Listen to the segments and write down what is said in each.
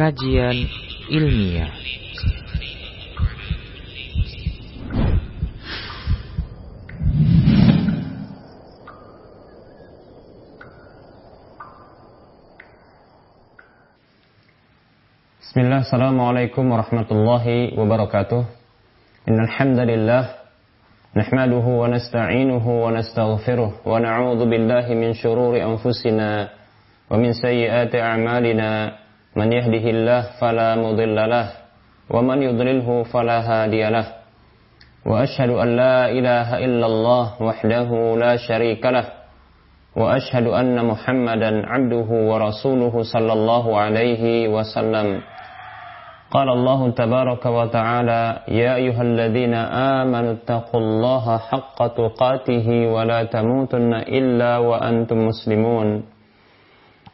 kajian ilmiah. Bismillah, Assalamualaikum warahmatullahi wabarakatuh. Innal hamdalillah nahmaduhu wa nasta'inuhu wa nastaghfiruh wa na'udzu billahi min shururi anfusina wa min sayyiati a'malina من يهده الله فلا مضل له ومن يضلله فلا هادي له. وأشهد أن لا إله إلا الله وحده لا شريك له وأشهد أن محمدا عبده ورسوله صلى الله عليه وسلم. قال الله تبارك وتعالى يا أيها الذين آمنوا اتقوا الله حق تقاته ولا تموتن إلا وأنتم مسلمون.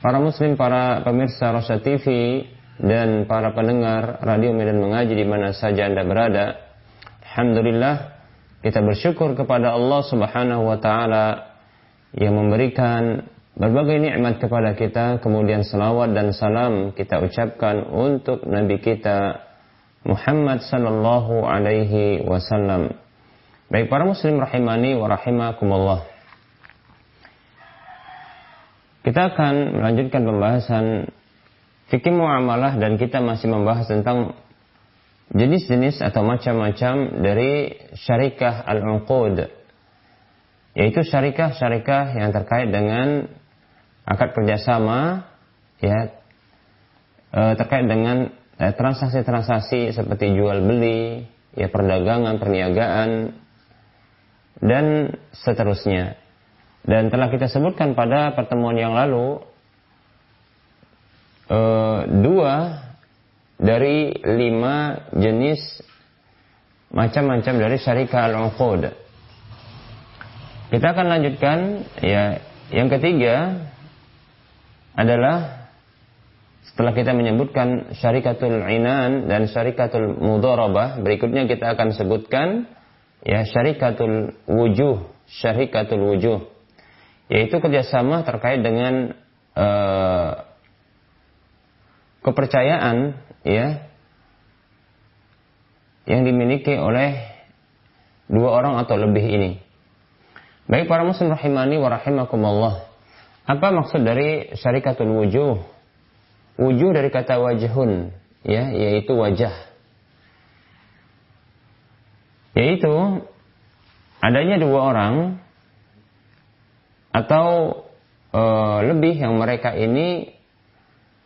Para muslim, para pemirsa Rosa TV dan para pendengar radio Medan Mengaji di mana saja Anda berada. Alhamdulillah kita bersyukur kepada Allah Subhanahu wa taala yang memberikan berbagai nikmat kepada kita, kemudian salawat dan salam kita ucapkan untuk Nabi kita Muhammad sallallahu alaihi wasallam. Baik para muslim rahimani wa rahimakumullah. Kita akan melanjutkan pembahasan fikih muamalah dan kita masih membahas tentang jenis-jenis atau macam-macam dari syarikah al-uqud yaitu syarikah-syarikah yang terkait dengan akad kerjasama ya e, terkait dengan transaksi-transaksi seperti jual beli ya perdagangan perniagaan dan seterusnya dan telah kita sebutkan pada pertemuan yang lalu e, dua dari lima jenis macam-macam dari syarikah al-uqud. Kita akan lanjutkan ya yang ketiga adalah setelah kita menyebutkan syarikatul inan dan syarikatul mudharabah, berikutnya kita akan sebutkan ya syarikatul wujuh, syarikatul wujuh yaitu kerjasama terkait dengan uh, kepercayaan ya yang dimiliki oleh dua orang atau lebih ini. Baik para muslim rahimani wa rahimakumullah. Apa maksud dari syarikatul wujuh? Wujuh dari kata wajhun, ya, yaitu wajah. Yaitu adanya dua orang atau e, lebih yang mereka ini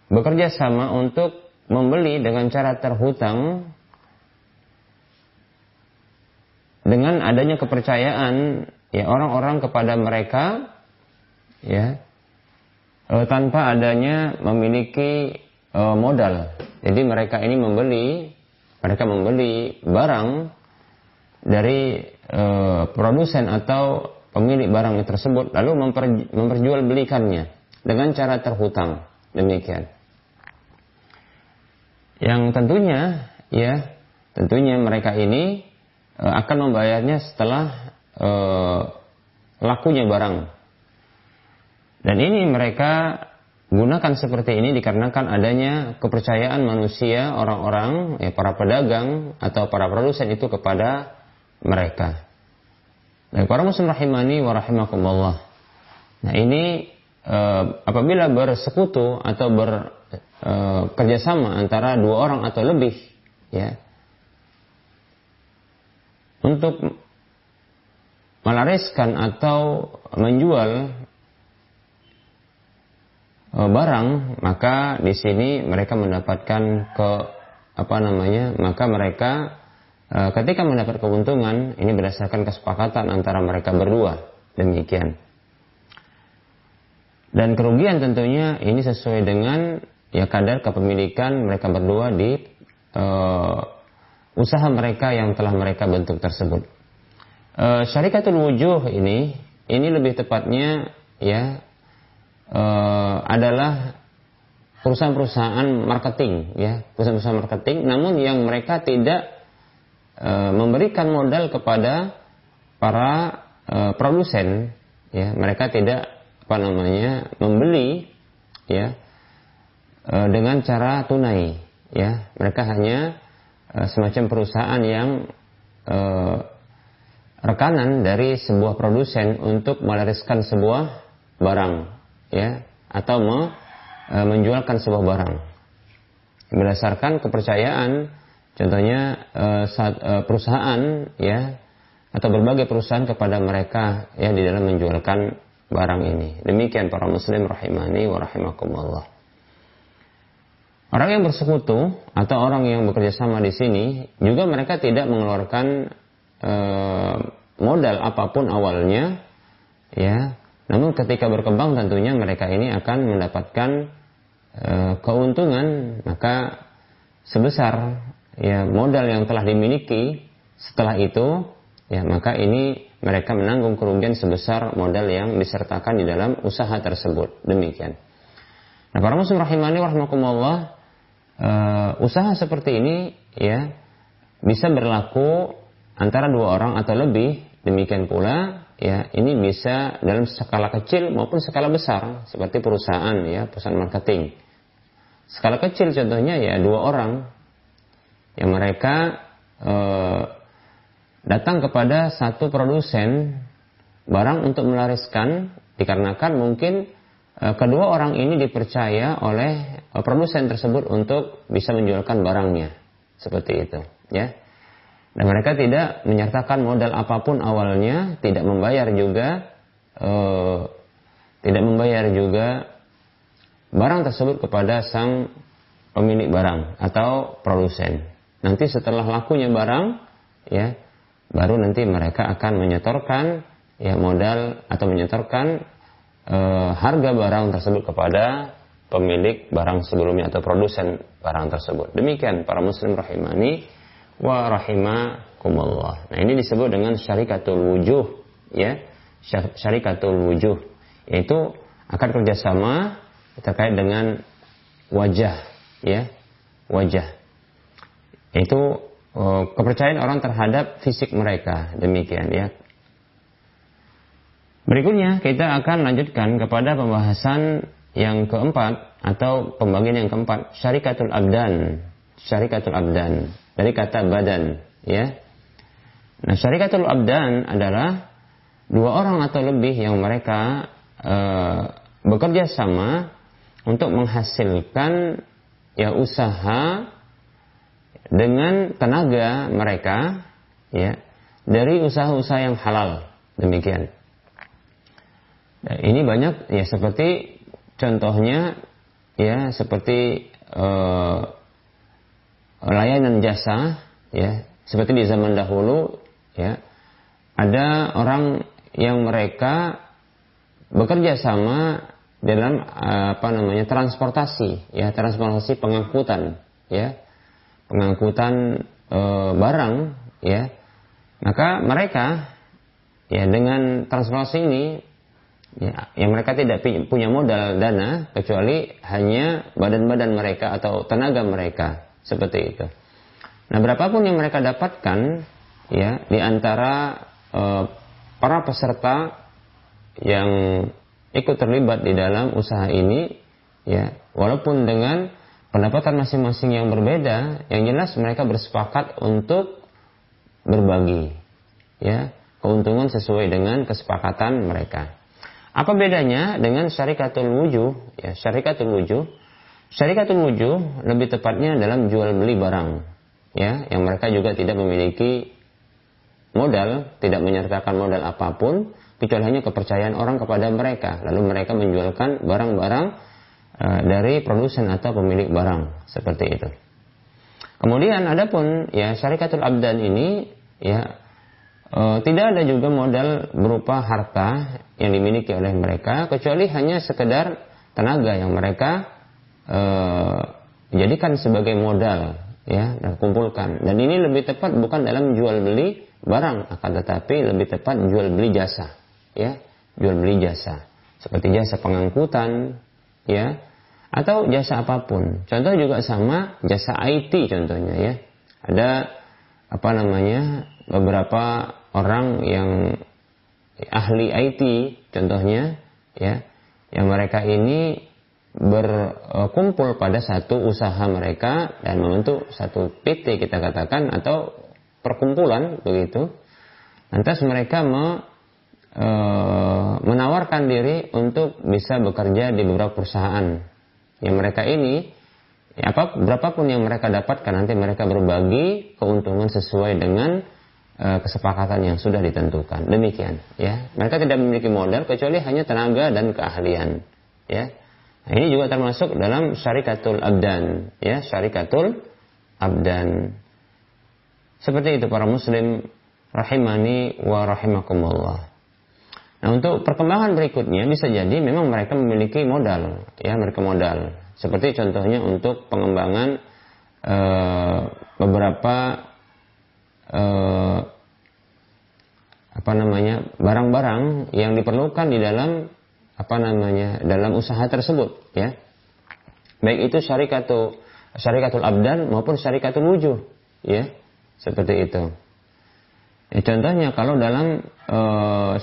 bekerja sama untuk membeli dengan cara terhutang dengan adanya kepercayaan ya orang-orang kepada mereka ya e, tanpa adanya memiliki e, modal. Jadi mereka ini membeli mereka membeli barang dari e, produsen atau pemilik barang tersebut lalu memper, memperjualbelikannya dengan cara terhutang. Demikian. Yang tentunya ya tentunya mereka ini e, akan membayarnya setelah e, lakunya barang. Dan ini mereka gunakan seperti ini dikarenakan adanya kepercayaan manusia orang-orang ya para pedagang atau para produsen itu kepada mereka Baik, para muslim rahimani wa rahimakumullah. Nah, ini e, apabila bersekutu atau ber, e, e, kerjasama antara dua orang atau lebih ya untuk melariskan atau menjual e, barang maka di sini mereka mendapatkan ke apa namanya maka mereka ketika mendapat keuntungan ini berdasarkan kesepakatan antara mereka berdua. Demikian. Dan kerugian tentunya ini sesuai dengan ya kadar kepemilikan mereka berdua di uh, usaha mereka yang telah mereka bentuk tersebut. Uh, syarikatul wujuh ini ini lebih tepatnya ya uh, adalah perusahaan-perusahaan marketing ya perusahaan-perusahaan marketing. Namun yang mereka tidak uh, memberikan modal kepada para uh, produsen ya. Mereka tidak apa namanya membeli ya e, dengan cara tunai ya. Mereka hanya e, semacam perusahaan yang e, rekanan dari sebuah produsen untuk melariskan sebuah barang ya atau me, e, menjualkan sebuah barang. Berdasarkan kepercayaan contohnya e, saat, e, perusahaan ya atau berbagai perusahaan kepada mereka ya di dalam menjualkan barang ini. Demikian para muslim rahimani wa rahimakumullah. Orang yang bersekutu atau orang yang bekerja sama di sini juga mereka tidak mengeluarkan e, modal apa pun awalnya, ya. Namun ketika berkembang tentunya mereka ini akan mendapatkan keuntungan maka sebesar ya modal yang telah dimiliki setelah itu ya maka ini mereka menanggung kerugian sebesar modal yang disertakan di dalam usaha tersebut. Demikian. Nah, para muslim rahimani rahimakumullah, uh, usaha seperti ini ya bisa berlaku antara dua orang atau lebih. Demikian pula ya ini bisa dalam skala kecil maupun skala besar seperti perusahaan ya perusahaan marketing. Skala kecil contohnya ya dua orang yang mereka uh, datang kepada satu produsen barang untuk melariskan dikarenakan mungkin e, kedua orang ini dipercaya oleh e, produsen tersebut untuk bisa menjualkan barangnya. Seperti itu ya. Dan mereka tidak menyertakan modal apa pun awalnya tidak membayar juga e, tidak membayar juga barang tersebut kepada sang pemilik barang atau produsen nanti setelah lakunya barang ya baru nanti mereka akan menyetorkan ya modal atau menyetorkan e, harga barang tersebut kepada pemilik barang sebelumnya atau produsen barang tersebut. Demikian para muslim rahimani wa rahimakumullah. Nah, ini disebut dengan syarikatul wujuh ya. Syarikatul wujuh yaitu akan kerjasama terkait dengan wajah ya wajah itu Oh, kepercayaan orang terhadap fisik mereka. Demikian ya. Berikutnya kita akan lanjutkan kepada pembahasan yang keempat atau pembagian yang keempat syarikatul abdan. Syarikatul abdan dari kata badan ya. Nah, syarikatul abdan adalah dua orang atau lebih yang mereka e, bekerja sama untuk menghasilkan ya usaha dengan tenaga mereka ya dari usaha-usaha yang halal demikian. Nah, ini banyak ya seperti contohnya ya seperti uh, layanan jasa ya seperti di zaman dahulu ya ada orang yang mereka bekerja sama dalam apa namanya transportasi ya transportasi pengangkutan ya pengangkutan e, barang ya maka mereka ya dengan transportasi ini ya yang mereka tidak punya modal dana kecuali hanya badan-badan mereka atau tenaga mereka seperti itu. Nah, berapapun yang mereka dapatkan ya di antara e, para peserta yang ikut terlibat di dalam usaha ini ya walaupun dengan pendapatan masing-masing yang berbeda, yang jelas mereka bersepakat untuk berbagi, ya keuntungan sesuai dengan kesepakatan mereka. Apa bedanya dengan syarikatul wujuh? Ya, syarikatul wujuh, syarikatul wujuh lebih tepatnya dalam jual beli barang ya yang mereka juga tidak memiliki modal tidak menyertakan modal apa pun kecuali hanya kepercayaan orang kepada mereka lalu mereka menjualkan barang-barang dari produsen atau pemilik barang seperti itu. Kemudian adapun ya syarikatul abdan ini ya uh, tidak ada juga modal berupa harta yang dimiliki oleh mereka kecuali hanya sekedar tenaga yang mereka uh, jadikan sebagai modal ya dan kumpulkan. Dan ini lebih tepat bukan dalam jual beli barang akan tetapi lebih tepat jual beli jasa ya jual beli jasa. Seperti jasa pengangkutan ya. Atau jasa apa pun. Contoh juga sama jasa IT contohnya ya. Ada apa namanya beberapa orang yang ahli IT contohnya ya. Yang mereka ini berkumpul pada satu usaha mereka dan membentuk satu PT kita katakan atau perkumpulan begitu. Lantas mereka me, e, menawarkan diri untuk bisa bekerja di beberapa perusahaan. Yang mereka ini ya apa berapapun yang mereka dapatkan nanti mereka berbagi keuntungan sesuai dengan e, kesepakatan yang sudah ditentukan. Demikian ya. Mereka tidak memiliki modal kecuali hanya tenaga dan keahlian ya Nah, ini juga termasuk dalam syarikatul abdan, ya, syarikatul abdan. Seperti itu para muslim rahimani wa rahimakumullah. Nah, untuk perkembangan berikutnya bisa jadi memang mereka memiliki modal, ya, mereka modal. Seperti contohnya untuk pengembangan uh, beberapa uh, apa namanya barang-barang yang diperlukan di dalam apa namanya dalam usaha tersebut ya baik itu syarikatul syarikatul abdan maupun syarikatul wujuh ya seperti itu ya, contohnya kalau dalam e,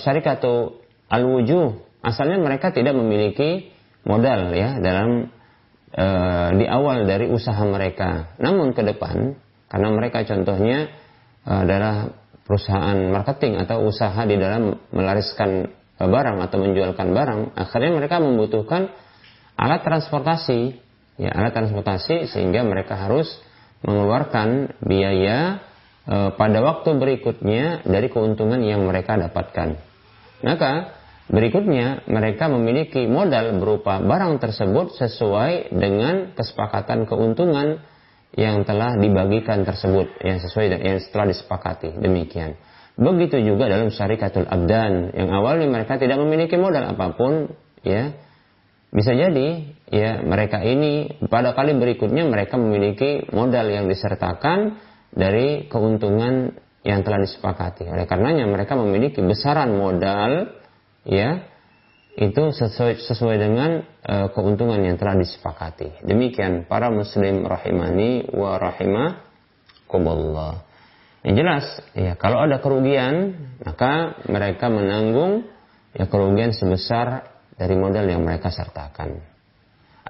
syarikatul al wujuh asalnya mereka tidak memiliki modal ya dalam e, di awal dari usaha mereka. Namun ke depan karena mereka contohnya e, adalah perusahaan marketing atau usaha di dalam melariskan barang atau menjualkan barang, akhirnya mereka membutuhkan alat transportasi, ya alat transportasi sehingga mereka harus mengeluarkan biaya pada waktu berikutnya dari keuntungan yang mereka dapatkan. Maka berikutnya mereka memiliki modal berupa barang tersebut sesuai dengan kesepakatan keuntungan yang telah dibagikan tersebut yang sesuai yang setelah disepakati demikian. Begitu juga dalam syarikatul abdan yang awalnya mereka tidak memiliki modal apa pun, ya bisa jadi ya mereka ini pada kali berikutnya mereka memiliki modal yang disertakan dari keuntungan yang telah disepakati. Oleh karenanya mereka memiliki besaran modal ya itu sesuai, sesuai dengan uh, keuntungan yang telah disepakati. Demikian para muslim rahimani wa rahimakumullah. Yang jelas, ya kalau ada kerugian, maka mereka menanggung ya kerugian sebesar dari modal yang mereka sertakan.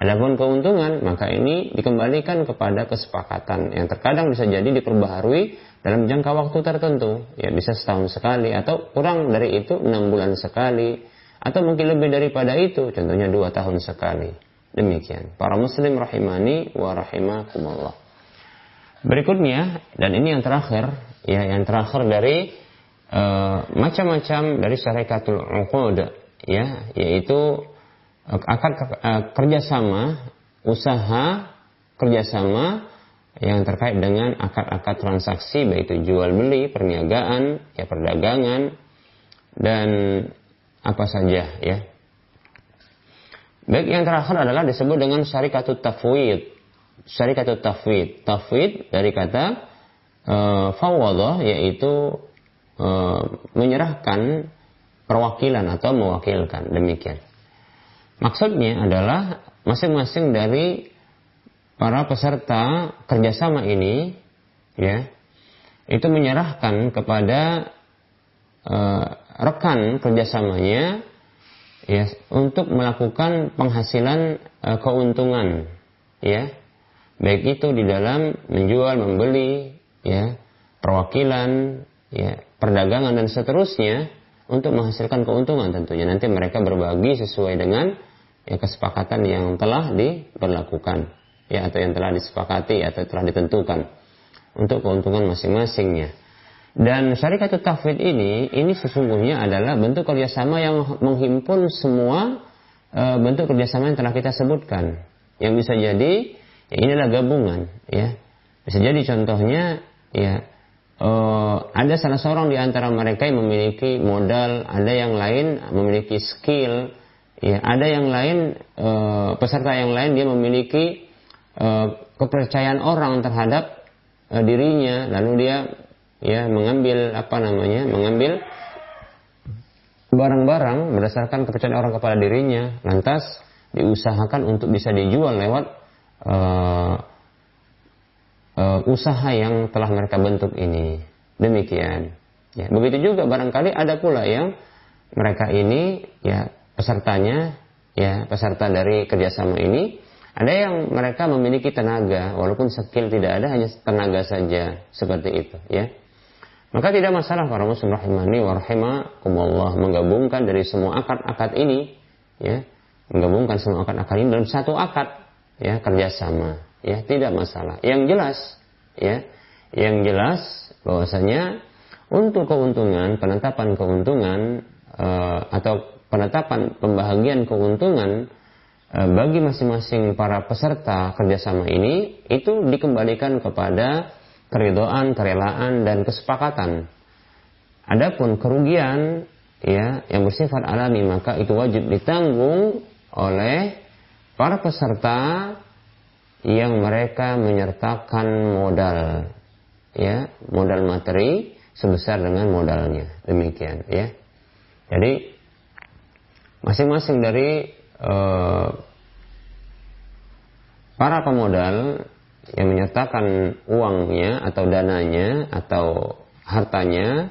Adapun keuntungan, maka ini dikembalikan kepada kesepakatan yang terkadang bisa jadi diperbaharui dalam jangka waktu tertentu, ya bisa setahun sekali atau kurang dari itu enam bulan sekali atau mungkin lebih daripada itu, contohnya dua tahun sekali. Demikian. Para muslim rahimani wa rahimakumullah. Berikutnya dan ini yang terakhir, ya yang terakhir dari uh, macam-macam dari syarikatul uqud ya yaitu akad uh, kerjasama usaha kerjasama yang terkait dengan akad-akad transaksi baik itu jual beli perniagaan ya perdagangan dan apa saja ya baik yang terakhir adalah disebut dengan syarikatul tafwid syarikatul tafwid. Tafwid dari kata uh, fawadah yaitu uh, menyerahkan perwakilan atau mewakilkan demikian. Maksudnya adalah masing-masing dari para peserta kerjasama ini ya itu menyerahkan kepada uh, rekan kerjasamanya ya untuk melakukan penghasilan uh, keuntungan ya baik itu di dalam menjual, membeli, ya, perwakilan, ya, perdagangan dan seterusnya untuk menghasilkan keuntungan tentunya. Nanti mereka berbagi sesuai dengan ya kesepakatan yang telah diberlakukan ya atau yang telah disepakati atau telah ditentukan untuk keuntungan masing-masingnya. Dan syarikat tafwid ini ini sesungguhnya adalah bentuk kerjasama yang menghimpun semua e, bentuk kerjasama yang telah kita sebutkan. Yang bisa jadi ya ini adalah gabungan ya. Bisa jadi contohnya ya e, ada salah seorang di antara mereka yang memiliki modal, ada yang lain memiliki skill, ya ada yang lain e, peserta yang lain dia memiliki e, kepercayaan orang terhadap e, dirinya. Lalu dia ya mengambil apa namanya mengambil barang-barang berdasarkan kepercayaan orang kepada dirinya. Lantas diusahakan untuk bisa dijual lewat e, e, usaha yang telah mereka bentuk ini. Demikian. Ya begitu juga barangkali ada pula yang mereka ini ya pesertanya ya peserta dari kerjasama ini ada yang mereka memiliki tenaga walaupun skill tidak ada hanya tenaga saja seperti itu ya. Maka tidak masalah para muslim rahimani wa menggabungkan dari semua akad-akad ini ya menggabungkan semua akad-akad ini dalam satu akad ya kerjasama ya tidak masalah. Yang jelas ya yang jelas bahwasanya untuk keuntungan penetapan keuntungan uh, atau penetapan pembahagian keuntungan e, bagi masing-masing para peserta kerjasama ini itu dikembalikan kepada keridoan, kerelaan dan kesepakatan. Adapun kerugian ya yang bersifat alami maka itu wajib ditanggung oleh para peserta yang mereka menyertakan modal ya modal materi sebesar dengan modalnya demikian ya jadi masing-masing dari uh, para pemodal yang menyertakan uangnya atau dananya atau hartanya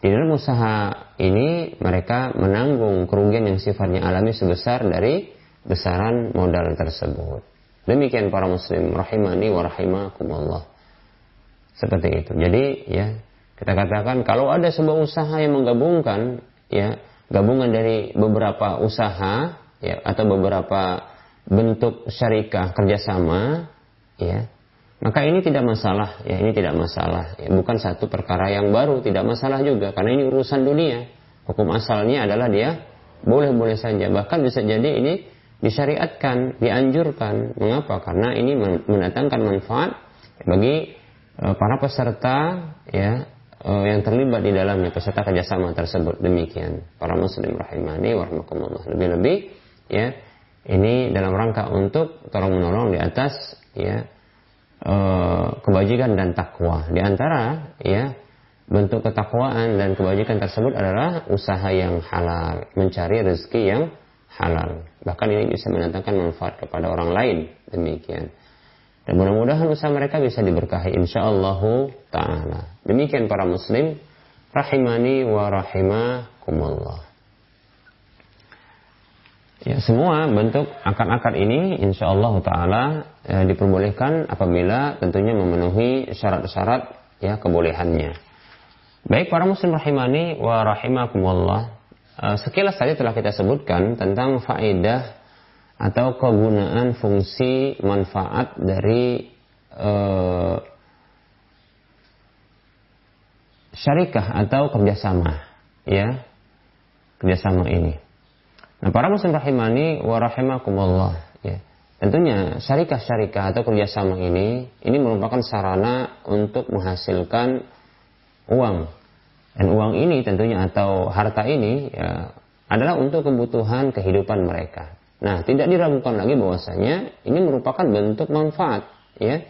di dalam usaha ini mereka menanggung kerugian yang sifatnya alami sebesar dari besaran modal tersebut. Demikian para muslim rahimani wa rahimakumullah. Seperti itu. Jadi ya kita katakan kalau ada sebuah usaha yang menggabungkan ya gabungan dari beberapa usaha ya atau beberapa bentuk syarikah kerjasama ya. Maka ini tidak masalah ya ini tidak masalah ya, bukan satu perkara yang baru tidak masalah juga karena ini urusan dunia. Hukum asalnya adalah dia boleh-boleh saja bahkan bisa jadi ini disyariatkan dianjurkan. Mengapa? Karena ini mendatangkan manfaat bagi eh, para peserta ya yang terlibat di dalamnya peserta kerjasama tersebut. Demikian. Para muslim rahimani warahmatullah. Lebih-lebih ya ini dalam rangka untuk tolong menolong di atas ya uh, kebajikan dan takwa. Di antara ya bentuk ketakwaan dan kebajikan tersebut adalah usaha yang halal mencari rezeki yang halal. Bahkan ini bisa mendatangkan manfaat kepada orang lain. Demikian dan mudah-mudahan usaha mereka bisa diberkahi insyaallah taala. Demikian para muslim rahimani wa rahimakumullah. Ya, semua bentuk akad-akad ini insyaallah taala eh, diperbolehkan apabila tentunya memenuhi syarat-syarat ya kebolehannya. Baik para muslim rahimani wa rahimakumullah. Eh, sekilas tadi telah kita sebutkan tentang faedah atau kegunaan fungsi manfaat dari uh, syarikah atau kerjasama ya kerjasama ini. Nah para muslim rahimani wa rahimakumullah ya. Tentunya syarikah-syarikah atau kerjasama ini ini merupakan sarana untuk menghasilkan uang. Dan uang ini tentunya atau harta ini ya adalah untuk kebutuhan kehidupan mereka Nah, tidak diragukan lagi bahwasanya ini merupakan bentuk manfaat, ya.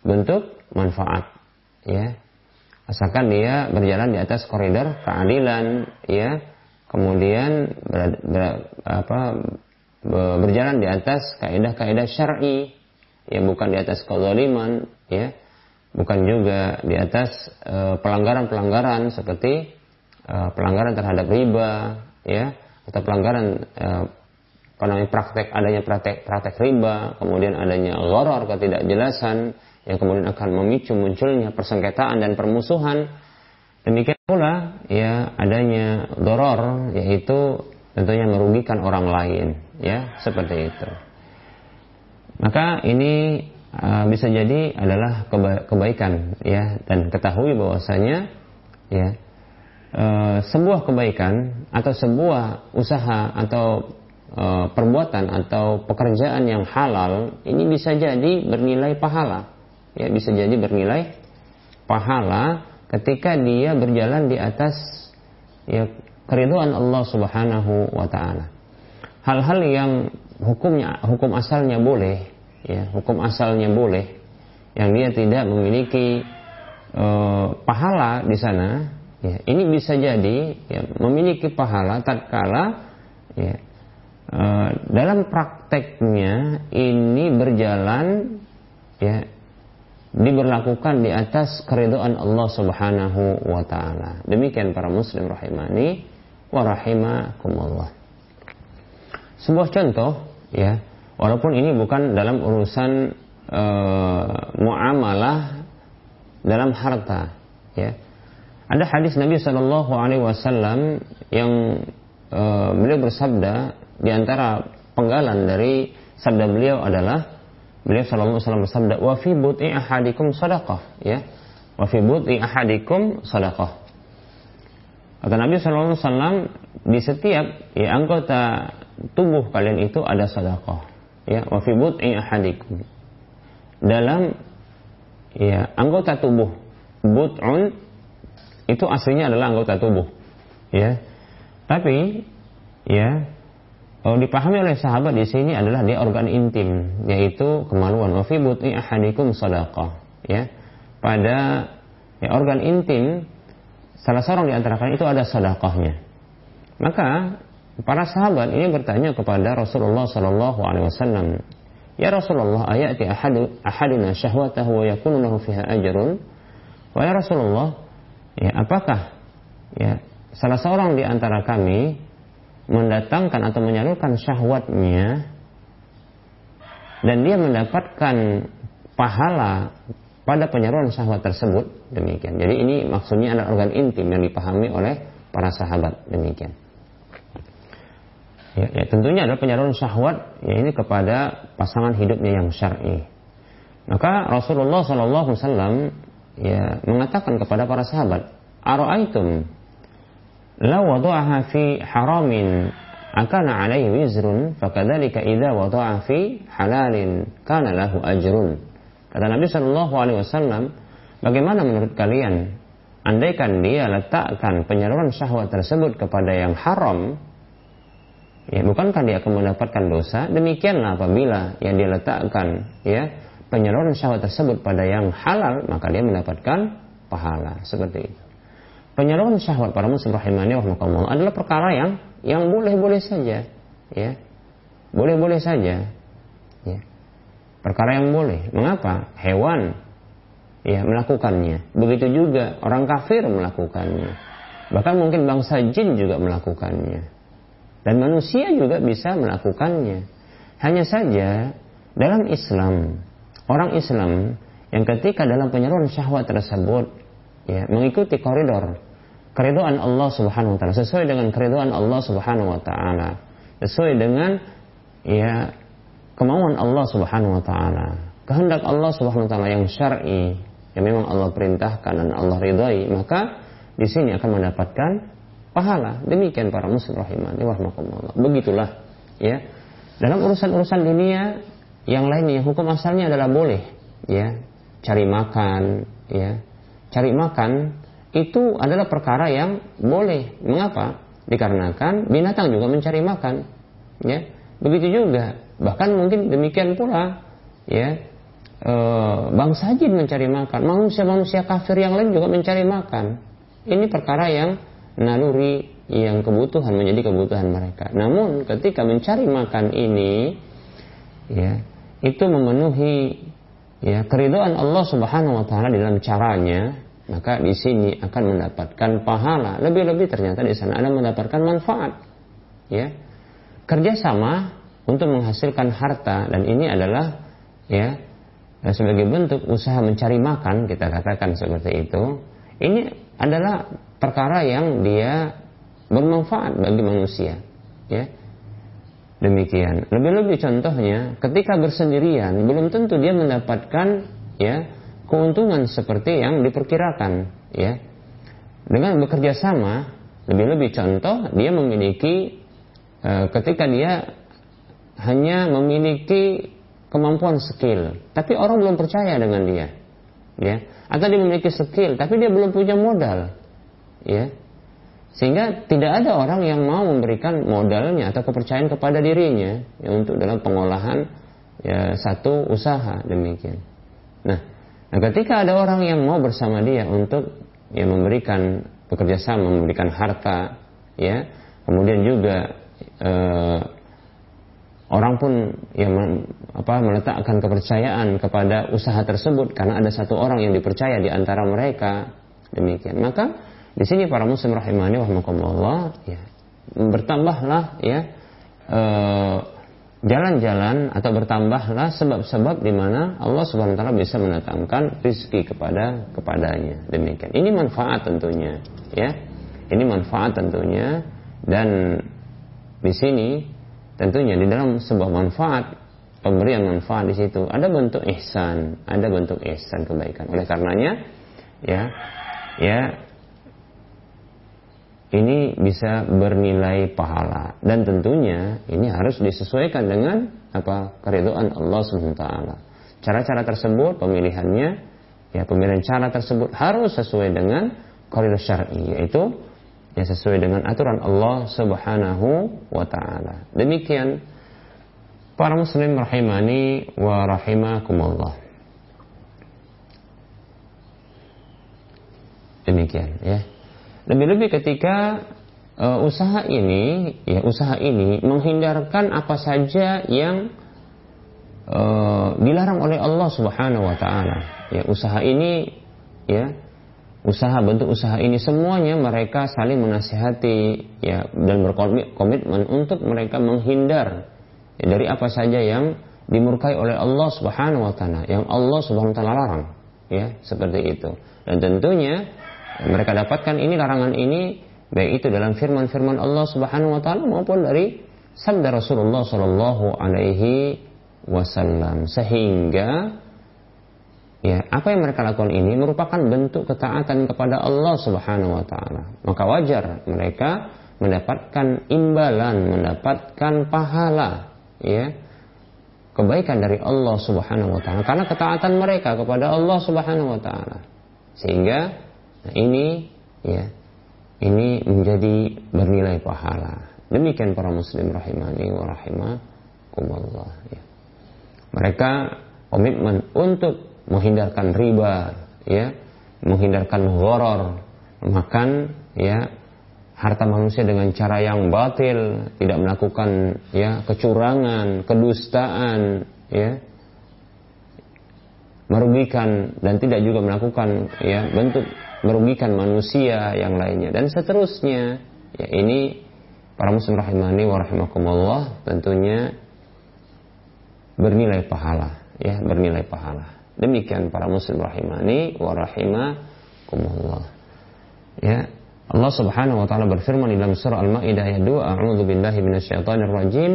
Bentuk manfaat, ya. Asalkan dia berjalan di atas koridor keadilan, ya. Kemudian ber, ber, apa, berjalan di atas kaidah-kaidah syar'i, ya bukan di atas kezaliman, ya. Bukan juga di atas eh, pelanggaran-pelanggaran seperti uh, pelanggaran terhadap riba, ya, atau pelanggaran uh, apa namanya praktek adanya praktek praktek riba, kemudian adanya gharar ketidakjelasan yang kemudian akan memicu munculnya persengketaan dan permusuhan. Demikian pula ya adanya doror yaitu tentunya merugikan orang lain ya seperti itu maka ini uh, bisa jadi adalah keba kebaikan ya dan ketahui bahwasanya ya uh, sebuah kebaikan atau sebuah usaha atau uh, perbuatan atau pekerjaan yang halal ini bisa jadi bernilai pahala ya bisa jadi bernilai pahala ketika dia berjalan di atas ya keriduan Allah Subhanahu wa taala. Hal-hal yang hukumnya hukum asalnya boleh ya, hukum asalnya boleh yang dia tidak memiliki uh, pahala di sana ya, ini bisa jadi ya, memiliki pahala tatkala ya, dalam prakteknya ini berjalan ya diberlakukan di atas keridoan Allah Subhanahu wa taala. Demikian para muslim rahimani wa rahimakumullah. Sebuah contoh ya, walaupun ini bukan dalam urusan uh, muamalah dalam harta ya. Ada hadis Nabi Shallallahu alaihi wasallam yang uh, beliau bersabda di antara penggalan dari sabda beliau adalah beliau sallallahu alaihi wasallam bersabda wa fi buti ahadikum sadaqah ya. Wa fi buti ahadikum sadaqah. Kata Nabi sallallahu alaihi wasallam di setiap ya anggota tubuh kalian itu ada sedekah ya. Wa fi buti ahadikum. Dalam ya anggota tubuh but'un itu aslinya adalah anggota tubuh ya. Tapi ya Oh, dipahami oleh sahabat di sini adalah dia organ intim, yaitu kemaluan. Wa fi buti ahadikum sadaqah. Ya. Pada ya, organ intim salah seorang di antara kalian itu ada sedekahnya. Maka para sahabat ini bertanya kepada Rasulullah sallallahu alaihi wasallam, "Ya Rasulullah, ayati ahadu ahadina syahwatahu wa yakunu lahu fiha ajrun?" Wahai Rasulullah, ya apakah ya salah seorang di antara kami mendatangkan atau menyalurkan syahwatnya dan dia mendapatkan pahala pada penyaluran syahwat tersebut demikian. Jadi ini maksudnya adalah organ intim yang dipahami oleh para sahabat demikian. Ya, ya tentunya adalah penyaluran syahwat ya ini kepada pasangan hidupnya yang syar'i. Maka Rasulullah Wasallam ya mengatakan kepada para sahabat, Aro'aitum la wada'aha fi haramin. Akana alaihi wizrun fakadzalika idza wada'aha fi halalin kana lahu ajrun. Kata Nabi Shallallahu alaihi wasallam bagaimana menurut kalian? Andaikan dia letakkan penyaluran syahwat tersebut kepada yang haram ya bukankah dia akan mendapatkan dosa? Demikianlah apabila yang dia letakkan ya penyaluran syahwat tersebut pada yang halal maka dia mendapatkan pahala. Seperti itu penyaluran syahwat para muslim rahimani rahmatullah adalah perkara yang yang boleh-boleh saja ya. Boleh-boleh saja ya. Perkara yang boleh. Mengapa? Hewan ya melakukannya. Begitu juga orang kafir melakukannya. Bahkan mungkin bangsa jin juga melakukannya. Dan manusia juga bisa melakukannya. Hanya saja dalam Islam orang Islam yang ketika dalam penyaluran syahwat tersebut ya mengikuti koridor. Keriduan Allah Subhanahu wa taala. Sesuai dengan keriduan Allah Subhanahu wa taala. Sesuai dengan ya kemauan Allah Subhanahu wa taala. Kehendak Allah Subhanahu wa taala yang syar'i yang memang Allah perintahkan dan Allah ridhai maka di sini akan mendapatkan pahala. Demikian para muslim rahimani begitulah ya. Dalam urusan-urusan dunia yang lainnya hukum asalnya adalah boleh ya. Cari makan ya cari makan itu adalah perkara yang boleh. Mengapa? Dikarenakan binatang juga mencari makan. Ya, begitu juga. Bahkan mungkin demikian pula, ya, e, bangsa jin mencari makan, manusia-manusia kafir yang lain juga mencari makan. Ini perkara yang naluri yang kebutuhan menjadi kebutuhan mereka. Namun ketika mencari makan ini, ya, itu memenuhi ya keridoan Allah Subhanahu wa taala dalam caranya, maka di sini akan mendapatkan pahala. Lebih-lebih ternyata di sana ada mendapatkan manfaat. Ya. Kerjasama untuk menghasilkan harta dan ini adalah ya sebagai bentuk usaha mencari makan kita katakan seperti itu. Ini adalah perkara yang dia bermanfaat bagi manusia. ya demikian lebih-lebih contohnya ketika bersendirian belum tentu dia mendapatkan ya keuntungan seperti yang diperkirakan ya. Dengan bekerja sama lebih-lebih contoh dia memiliki e, ketika dia hanya memiliki kemampuan skill tapi orang belum percaya dengan dia ya. Atau dia memiliki skill tapi dia belum punya modal ya. Sehingga tidak ada orang yang mau memberikan modalnya atau kepercayaan kepada dirinya ya, untuk dalam pengolahan ya satu usaha demikian. Nah nah ketika ada orang yang mau bersama dia untuk ya memberikan bekerja sama memberikan harta ya kemudian juga eh, orang pun yang apa meletakkan kepercayaan kepada usaha tersebut karena ada satu orang yang dipercaya di antara mereka demikian. Maka di sini para muslim rahimani rahimakumullah ya bertambahlah ya eh, jalan-jalan atau bertambahlah sebab-sebab di mana Allah Subhanahu wa taala bisa mendatangkan rezeki kepada kepadanya. Demikian. Ini manfaat tentunya, ya. Ini manfaat tentunya dan di sini tentunya di dalam sebuah manfaat pemberian manfaat di situ ada bentuk ihsan, ada bentuk ihsan kebaikan. Oleh karenanya ya ya ini bisa bernilai pahala dan tentunya ini harus disesuaikan dengan apa keridhaan Allah SWT. Cara-cara tersebut pemilihannya ya pemilihan cara tersebut harus sesuai dengan koridor syar'i yaitu yang sesuai dengan aturan Allah Subhanahu wa taala. Demikian para muslim rahimani wa rahimakumullah. Demikian ya. Lebih-lebih ketika uh, usaha ini ya usaha ini menghindarkan apa saja yang uh, dilarang oleh Allah Subhanahu wa taala. Ya usaha ini ya usaha bentuk usaha ini semuanya mereka saling menasihati ya dan berkomitmen untuk mereka menghindar ya, dari apa saja yang dimurkai oleh Allah Subhanahu wa taala yang Allah Subhanahu wa taala larang ya seperti itu dan tentunya mereka dapatkan ini larangan ini baik itu dalam firman-firman Allah Subhanahu wa taala maupun dari sabda Rasulullah sallallahu alaihi wasallam sehingga Ya, apa yang mereka lakukan ini merupakan bentuk ketaatan kepada Allah Subhanahu wa taala. Maka wajar mereka mendapatkan imbalan, mendapatkan pahala, ya. Kebaikan dari Allah Subhanahu wa taala karena ketaatan mereka kepada Allah Subhanahu wa taala. Sehingga nah ini ya, ini menjadi bernilai pahala. Demikian para muslim rahimani wa rahimakumullah ya. Mereka komitmen untuk menghindarkan riba, ya, menghindarkan horor, makan ya harta manusia dengan cara yang batil, tidak melakukan ya kecurangan, kedustaan, ya merugikan dan tidak juga melakukan ya bentuk merugikan manusia yang lainnya dan seterusnya. Ya ini para muslim rahimani wa rahimakumullah tentunya bernilai pahala ya bernilai pahala Demikian para muslim rahimani wa rahimakumullah. Ya, Allah Subhanahu wa taala berfirman dalam surah Al-Maidah ayat 2, A'udzu billahi minasyaitonir rajim.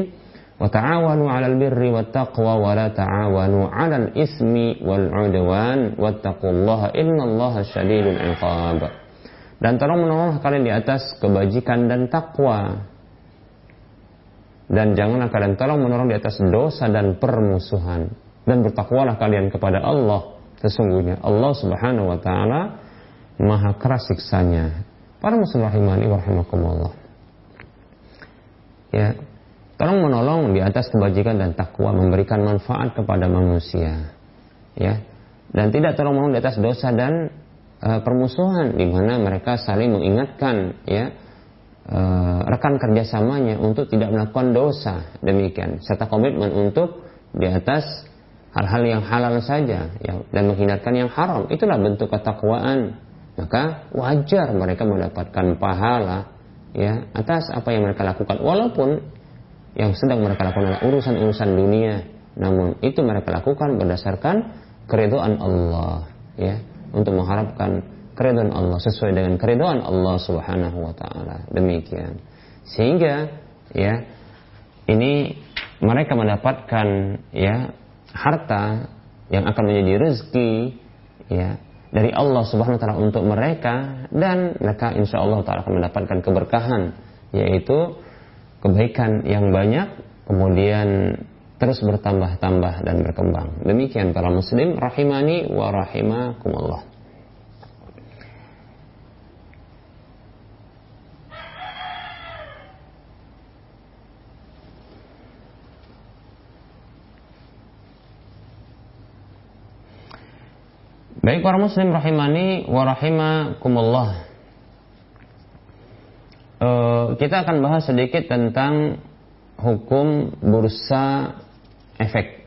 Wa 'alal birri wat taqwa wa la ta'awanu 'alal ismi wal 'udwan wattaqullaha innallaha syadidul 'iqab. Dan tolong menolong kalian di atas kebajikan dan takwa. Dan janganlah kalian tolong menolong di atas dosa dan permusuhan dan bertakwalah kalian kepada Allah sesungguhnya Allah Subhanahu wa taala maha keras siksanya para muslim rahimani rahimakumullah ya tolong menolong di atas kebajikan dan takwa memberikan manfaat kepada manusia ya. Dan tidak tolong menolong di atas dosa dan uh, permusuhan di mana mereka saling mengingatkan ya uh, rekan kerjasamanya untuk tidak melakukan dosa. Demikian. Serta komitmen untuk di atas hal-hal yang halal saja ya, dan menghindarkan yang haram. Itulah bentuk ketakwaan. Maka wajar mereka mendapatkan pahala ya atas apa yang mereka lakukan. Walaupun yang sedang mereka lakukan adalah urusan-urusan dunia. Namun itu mereka lakukan berdasarkan keridhaan Allah ya untuk mengharapkan keridhaan Allah sesuai dengan keridhaan Allah Subhanahu wa taala. Demikian. Sehingga ya ini mereka mendapatkan ya harta yang akan menjadi rezeki ya dari Allah Subhanahu wa taala untuk mereka. Dan mereka insya Allah taala akan mendapatkan keberkahan yaitu kebaikan yang banyak kemudian terus bertambah-tambah dan berkembang. Demikian para muslim rahimani wa rahimakumullah. Baik para muslim rahimani wa rahimakumullah. Uh, kita akan bahas sedikit tentang hukum bursa efek.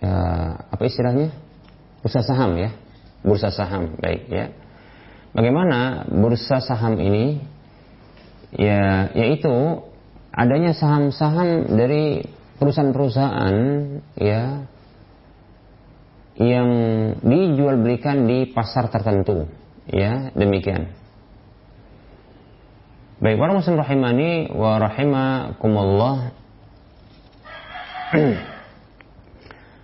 Uh, apa istilahnya? Bursa saham ya. Bursa saham, baik ya. Bagaimana bursa saham ini? Ya, yaitu adanya saham-saham dari perusahaan-perusahaan ya yang dijual belikan di pasar tertentu. Ya, demikian. Baik, para muslim rahimani wa rahimakumullah.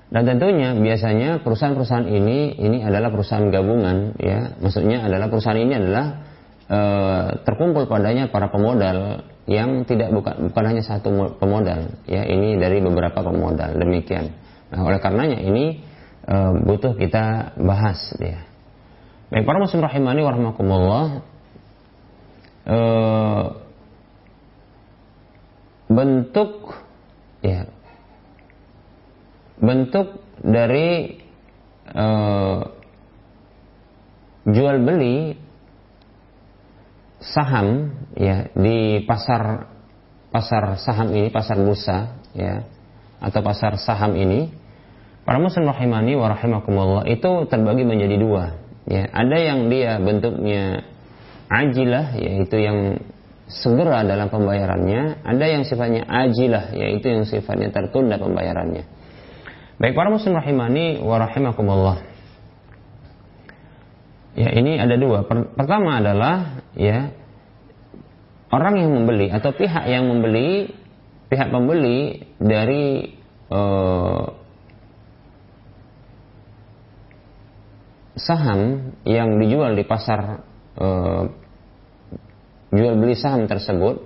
Dan tentunya biasanya perusahaan-perusahaan ini ini adalah perusahaan gabungan ya. Maksudnya adalah perusahaan ini adalah e, terkumpul padanya para pemodal yang tidak bukan bukan hanya satu pemodal ya, ini dari beberapa pemodal demikian. Nah, oleh karenanya ini uh, butuh kita bahas ya. Baik para muslim rahimani warahmatullah uh, bentuk ya bentuk dari uh, jual beli saham ya di pasar pasar saham ini pasar bursa ya atau pasar saham ini Para muslim rahimani wa rahimakumullah itu terbagi menjadi dua. Ya, ada yang dia bentuknya ajilah yaitu yang segera dalam pembayarannya, ada yang sifatnya ajilah yaitu yang sifatnya tertunda pembayarannya. Baik para muslim rahimani wa rahimakumullah. Ya, ini ada dua. Pertama adalah ya orang yang membeli atau pihak yang membeli pihak pembeli dari uh, saham yang dijual di pasar e, jual beli saham tersebut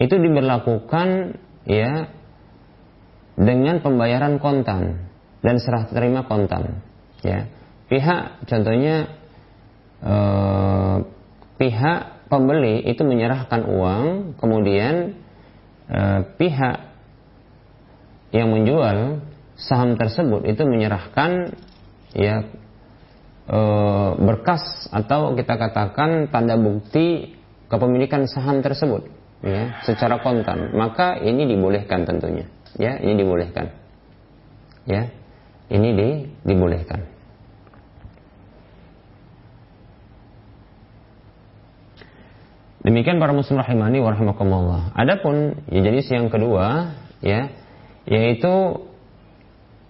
itu diberlakukan ya dengan pembayaran kontan dan serah terima kontan ya. Pihak contohnya e, pihak pembeli itu menyerahkan uang kemudian e, pihak yang menjual saham tersebut itu menyerahkan ya e, berkas atau kita katakan tanda bukti kepemilikan saham tersebut ya secara kontan. Maka ini dibolehkan tentunya ya ini dibolehkan ya ini di, dibolehkan. Demikian para muslim rahimani warahmatullah adapun ya jenis yang kedua ya yaitu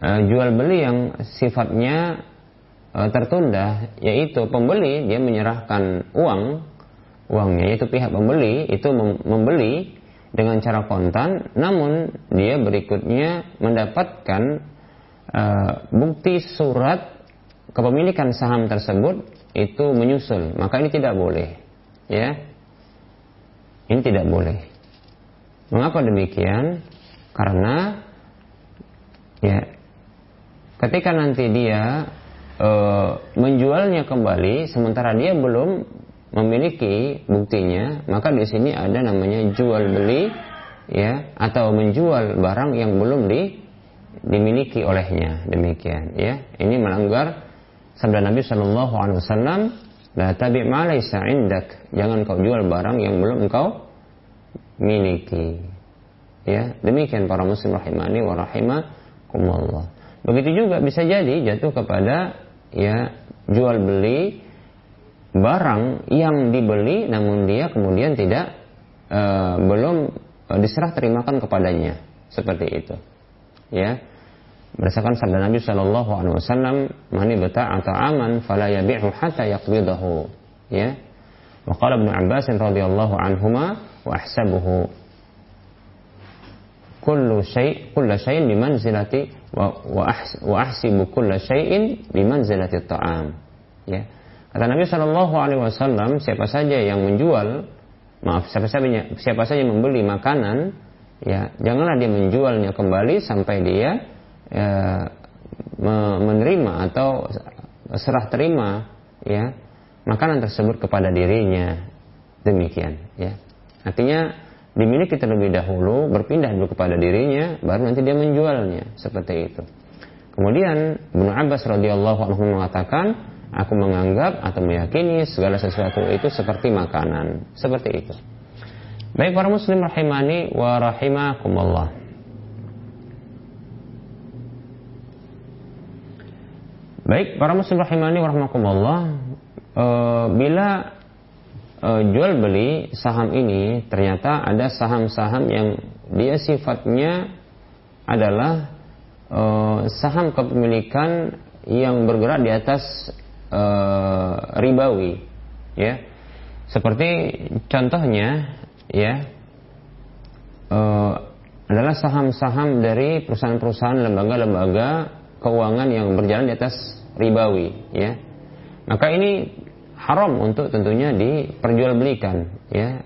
uh, jual beli yang sifatnya e, tertunda yaitu pembeli dia menyerahkan uang uangnya yaitu pihak pembeli itu membeli dengan cara kontan namun dia berikutnya mendapatkan e, bukti surat kepemilikan saham tersebut itu menyusul. Maka ini tidak boleh ya. Ini tidak boleh. Mengapa demikian? Karena ya ketika nanti dia e, menjualnya kembali sementara dia belum memiliki buktinya, maka di sini ada namanya jual beli ya atau menjual barang yang belum di, dimiliki olehnya. Demikian ya. Ini melanggar sabda Nabi Shallallahu alaihi wasallam, "La tabi' ma laysa indak." Jangan kau jual barang yang belum engkau miliki. Ya, demikian para muslim rahimani wa rahimakumullah. Begitu juga bisa jadi jatuh kepada ya jual beli barang yang dibeli namun dia kemudian tidak e, belum diserah terimakan kepadanya. Seperti itu. Ya. Berdasarkan sabda Nabi Shallallahu Alaihi Wasallam mani beta atau aman fala yabi'hu hatta yaqbidahu. Ya. Wa qala Abbas radhiyallahu anhuma wa ahsabuhu. Kullu syai' kullu syai'in bimanzilati wa, ahs, wa ahsibu kullu syai'in bimanzilati ta'am. Ya. Kata Nabi Shallallahu alaihi wasallam, siapa saja yang menjual maaf siapa saja siapa saja membeli makanan ya janganlah dia menjualnya kembali sampai dia ya, menerima atau serah terima ya makanan tersebut kepada dirinya demikian ya artinya dimiliki terlebih dahulu berpindah dulu kepada dirinya baru nanti dia menjualnya seperti itu kemudian Ibnu Abbas radhiyallahu anhu mengatakan Aku menganggap atau meyakini segala sesuatu itu seperti makanan. Seperti itu. Baik para muslim rahimani wa rahimakumullah. Baik para muslim rahimani wa rahimakumullah. E, bila e, jual beli saham ini ternyata ada saham-saham yang dia sifatnya adalah e, saham kepemilikan yang bergerak di atas uh, ribawi ya. Seperti contohnya ya uh, adalah saham-saham dari perusahaan-perusahaan lembaga-lembaga keuangan yang berjalan di atas ribawi ya. Maka ini haram untuk tentunya diperjualbelikan ya.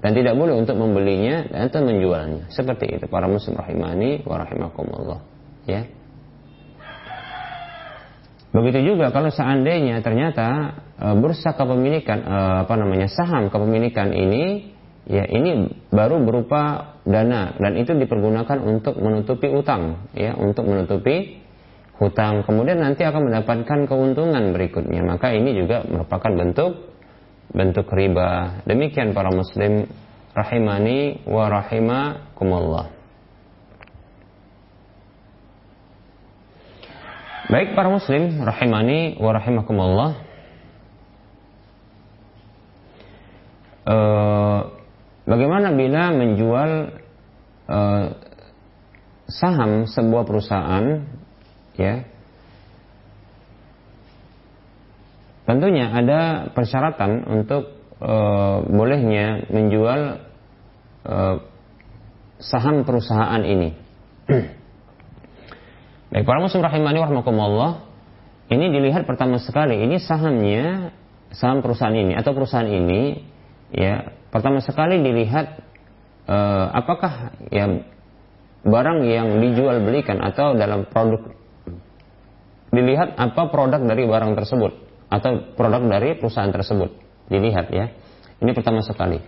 Dan tidak boleh untuk membelinya dan atau menjualnya. Seperti itu para muslim rahimani wa rahimakumullah ya. Begitu juga kalau seandainya ternyata e, bursa kepemilikan e, apa namanya saham kepemilikan ini ya ini baru berupa dana. Dan itu dipergunakan untuk menutupi utang ya untuk menutupi hutang. Kemudian nanti akan mendapatkan keuntungan berikutnya. Maka ini juga merupakan bentuk bentuk riba. Demikian para muslim rahimani wa rahimakumullah. Baik para muslim rahimani wa rahimakumullah. E, bagaimana bila menjual e, saham sebuah perusahaan ya Tentunya ada persyaratan untuk e, bolehnya menjual e, saham perusahaan ini. Baik para muslim rahimani warahmatullah ini dilihat pertama sekali ini sahamnya saham perusahaan ini atau perusahaan ini ya pertama sekali dilihat eh, apakah ya barang yang dijual belikan atau dalam produk dilihat apa produk dari barang tersebut atau produk dari perusahaan tersebut. Dilihat ya. Ini pertama sekali.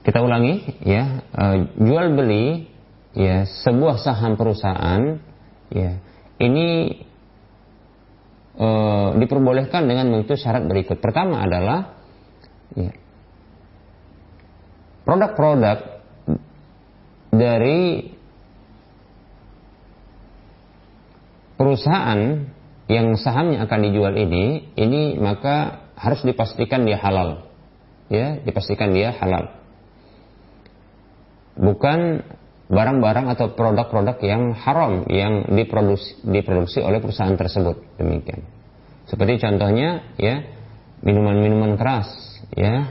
Kita ulangi ya. Eh, jual beli ya sebuah saham perusahaan Ya, ini e, diperbolehkan dengan mengikuti syarat berikut. Pertama adalah ya, produk-produk dari perusahaan yang sahamnya akan dijual ini, ini maka harus dipastikan dia halal. Ya, dipastikan dia halal. Bukan barang-barang atau produk-produk yang haram yang diproduksi, diproduksi oleh perusahaan tersebut demikian seperti contohnya ya minuman-minuman keras ya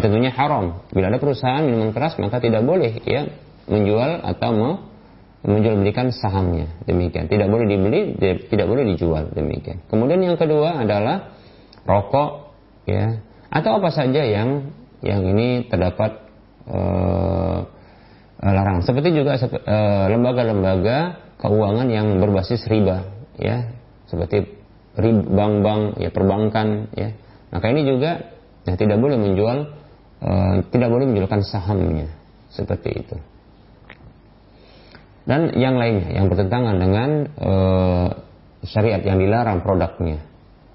tentunya haram bila ada perusahaan minuman keras maka tidak boleh ya menjual atau menjual belikan sahamnya. Demikian. Tidak boleh dibeli tidak boleh dijual. Demikian. Kemudian yang kedua adalah rokok ya. Atau apa saja yang yang ini terdapat Eh, larangan. Seperti juga eh, lembaga-lembaga keuangan yang berbasis riba, ya, seperti bank-bank, ya perbankan, ya. Maka ini juga ya, tidak boleh menjual, uh, tidak boleh menjualkan sahamnya, seperti itu. Dan yang lainnya yang bertentangan dengan uh, syariat yang dilarang produknya,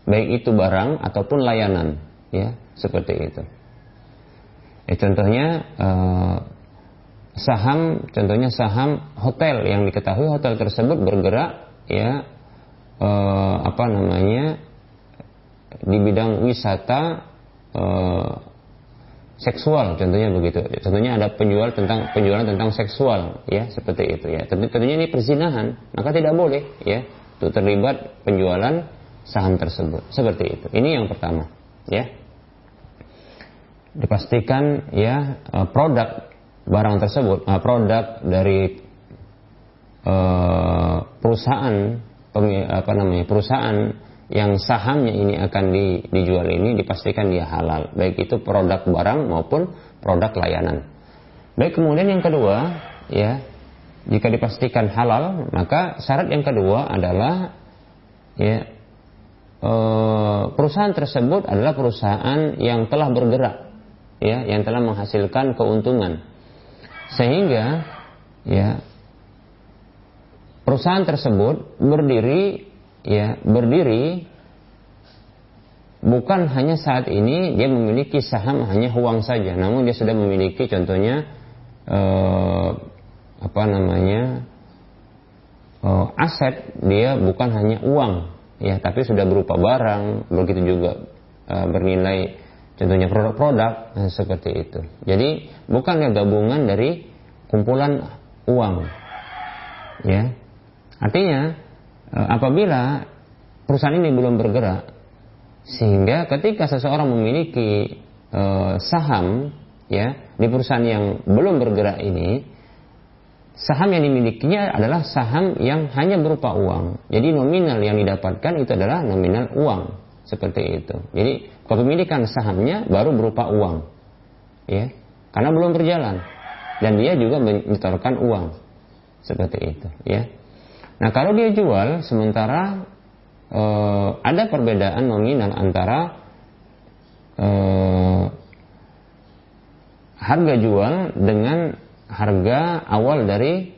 baik itu barang ataupun layanan, ya, seperti itu. Ya, contohnya uh, saham contohnya saham hotel yang diketahui hotel tersebut bergerak ya eh, apa namanya di bidang wisata eh, seksual contohnya begitu. Contohnya ada penjual tentang penjualan tentang seksual ya seperti itu ya. Tentunya ini perzinahan maka tidak boleh ya untuk terlibat penjualan saham tersebut. Seperti itu. Ini yang pertama ya. Dipastikan ya eh, produk barang tersebut, uh, produk dari uh, perusahaan apa namanya perusahaan yang sahamnya ini akan di, dijual ini dipastikan dia halal, baik itu produk barang maupun produk layanan. Baik kemudian yang kedua, ya jika dipastikan halal, maka syarat yang kedua adalah ya e, perusahaan tersebut adalah perusahaan yang telah bergerak, ya yang telah menghasilkan keuntungan, sehingga ya perusahaan tersebut berdiri ya berdiri bukan hanya saat ini dia memiliki saham hanya uang saja, namun dia sudah memiliki contohnya eh, apa namanya eh, aset. Dia bukan hanya uang ya tapi sudah berupa barang begitu juga eh, bernilai contohnya produk-produk nah, seperti itu. Jadi bukan gabungan dari kumpulan uang ya. Artinya apabila perusahaan ini belum bergerak sehingga ketika seseorang memiliki e, saham ya di perusahaan yang belum bergerak ini saham yang dimilikinya adalah saham yang hanya berupa uang. Jadi nominal yang didapatkan itu adalah nominal uang seperti itu. Jadi kepemilikan sahamnya baru berupa uang. Ya. Karena belum berjalan dan dia juga menyetorkan uang seperti itu, ya. Nah kalau dia jual sementara e, ada perbedaan nominal antara e, harga jual dengan harga awal dari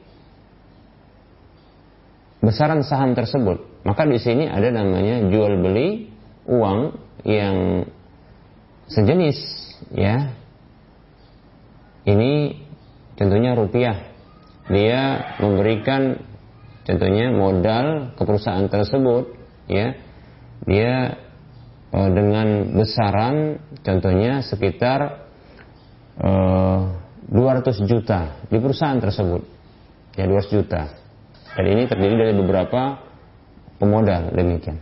besaran saham tersebut. Maka di sini ada namanya jual beli uang yang sejenis ya. Ini tentunya rupiah. Dia memberikan contohnya modal ke perusahaan tersebut ya dia e, dengan besaran contohnya sekitar e, eh, 200 juta di perusahaan tersebut. Ya 200 juta. Dan ini terdiri dari beberapa pemodal demikian.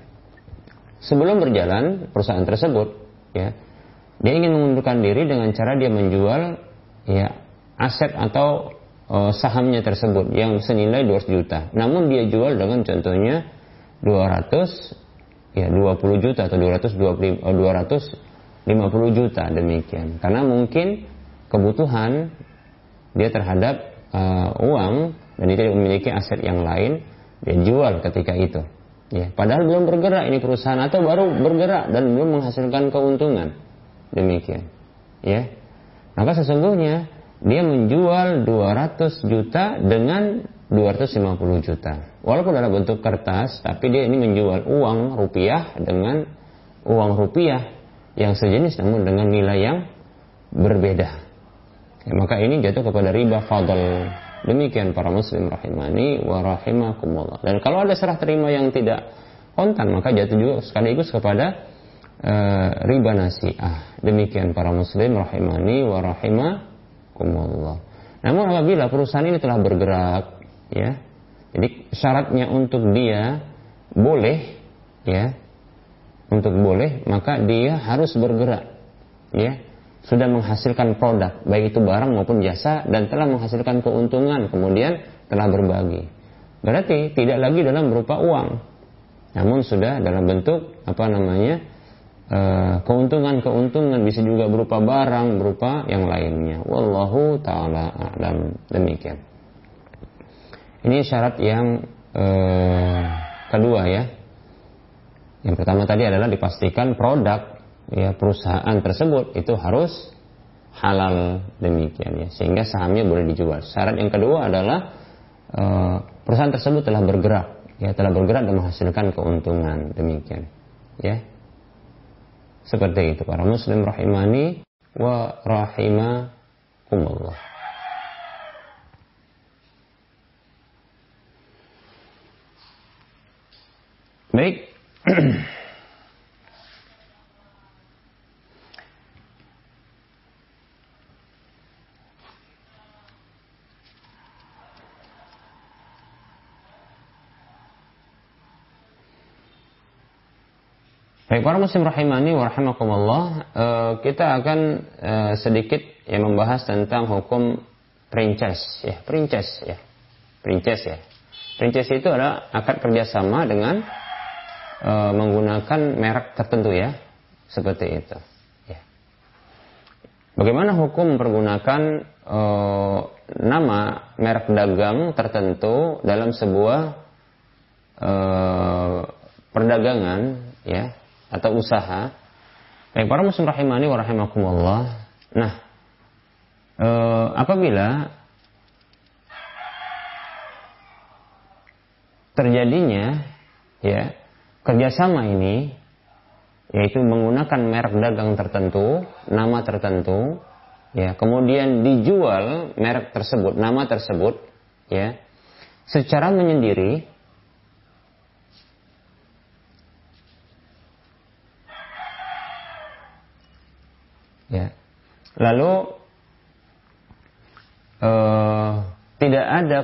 Sebelum berjalan perusahaan tersebut ya dia ingin mengundurkan diri dengan cara dia menjual ya aset atau uh, sahamnya tersebut yang senilai 200 juta. Namun dia jual dengan contohnya 200 ya 20 juta atau 220 uh, 250 juta demikian. Karena mungkin kebutuhan dia terhadap uh, uang dan dia tidak memiliki aset yang lain, dia jual ketika itu. Ya, padahal belum bergerak ini perusahaan atau baru bergerak dan belum menghasilkan keuntungan. Demikian. Ya. Maka sesungguhnya dia menjual 200 juta dengan 250 juta. Walaupun dalam bentuk kertas, tapi dia ini menjual uang rupiah dengan uang rupiah yang sejenis namun dengan nilai yang berbeda. Ya, maka ini jatuh kepada riba fadl. Demikian para muslim rahimani wa rahimakumullah. Dan kalau ada serah terima yang tidak kontan, maka jatuh juga sekaligus kepada uh, riba nasiah. Demikian para muslim rahimani wa rahimakumullah Kumullah. Namun apabila perusahaan ini telah bergerak, ya, jadi syaratnya untuk dia boleh, ya, untuk boleh maka dia harus bergerak, ya, sudah menghasilkan produk baik itu barang maupun jasa dan telah menghasilkan keuntungan kemudian telah berbagi. Berarti tidak lagi dalam berupa uang, namun sudah dalam bentuk apa namanya keuntungan-keuntungan bisa juga berupa barang, berupa yang lainnya. Wallahu taala a'lam. Demikian. Ini syarat yang uh, kedua ya. Yang pertama tadi adalah dipastikan produk ya perusahaan tersebut itu harus halal demikian ya sehingga sahamnya boleh dijual. Syarat yang kedua adalah uh, perusahaan tersebut telah bergerak ya telah bergerak dan menghasilkan keuntungan demikian ya seperti itu para muslim rahimani wa rahimakumullah. Baik. Baik para muslim rahimani wa rahimakumullah, uh, kita akan uh, sedikit yang membahas tentang hukum franchise ya, franchise ya. Franchise ya. Franchise itu adalah akad kerjasama dengan e, menggunakan merek tertentu ya, seperti itu. Ya. Bagaimana hukum mempergunakan nama merek dagang tertentu dalam sebuah perdagangan ya atau usaha? Baik para muslim rahimani wa rahimakumullah. Nah, e, apabila terjadinya ya kerjasama ini yaitu menggunakan merek dagang tertentu, nama tertentu, ya kemudian dijual merek tersebut, nama tersebut, ya secara menyendiri, ya lalu uh, tidak ada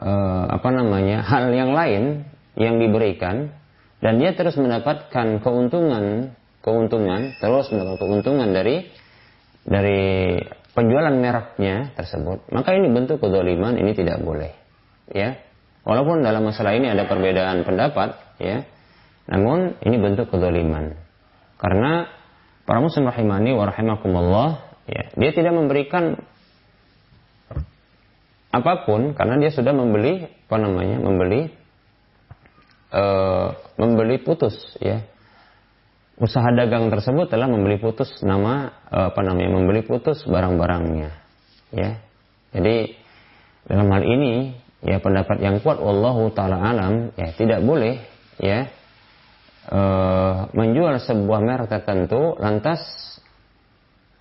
uh, apa namanya hal yang lain yang diberikan dan dia terus mendapatkan keuntungan keuntungan terus mendapatkan keuntungan dari dari penjualan mereknya tersebut. Maka ini bentuk kedoliman ini tidak boleh ya. Walaupun dalam masalah ini ada perbedaan pendapat ya. Namun ini bentuk kedoliman karena para muslim rahimani wa rahimakumullah ya dia tidak memberikan apa pun karena dia sudah membeli apa namanya membeli e, membeli putus ya. Usaha dagang tersebut telah membeli putus nama e, apa namanya membeli putus barang-barangnya ya. Jadi dalam hal ini ya pendapat yang kuat wallahu taala alam ya tidak boleh ya e, menjual sebuah merek tertentu lantas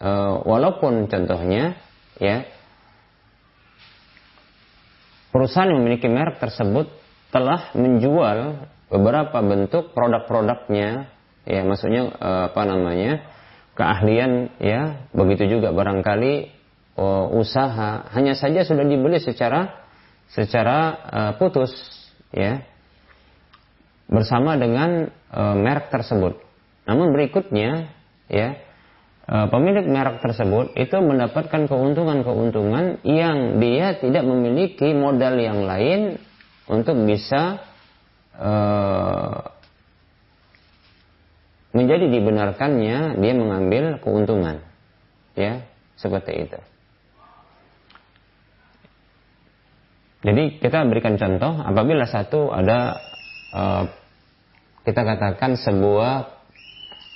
e, walaupun contohnya ya perusahaan yang memiliki merek tersebut telah menjual beberapa bentuk produk-produknya ya maksudnya eh, apa namanya keahlian ya begitu juga barangkali uh, usaha. Hanya saja sudah dibeli secara secara uh, putus ya bersama dengan uh, merek tersebut. Namun berikutnya ya Eh, pemilik merek tersebut itu mendapatkan keuntungan-keuntungan yang dia tidak memiliki modal yang lain untuk bisa uh, menjadi dibenarkannya dia mengambil keuntungan. Ya seperti itu. Jadi kita berikan contoh apabila satu ada uh, kita katakan sebuah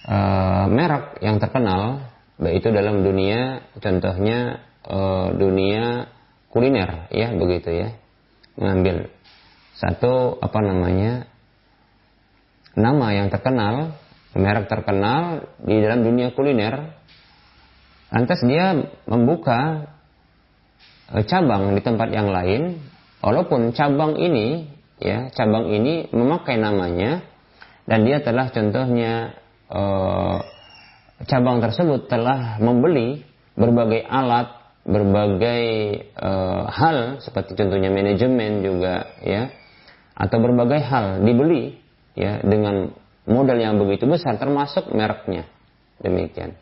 uh, merek yang terkenal baik itu dalam dunia contohnya uh, dunia kuliner ya begitu ya. Mengambil satu apa namanya nama yang terkenal merek terkenal di dalam dunia kuliner lantas dia membuka uh, cabang di tempat yang lain walaupun cabang ini ya cabang ini memakai namanya dan dia telah contohnya Eh, cabang tersebut telah membeli berbagai alat, berbagai uh, hal seperti contohnya manajemen juga ya atau berbagai hal dibeli ya dengan modal yang begitu besar termasuk mereknya. Demikian.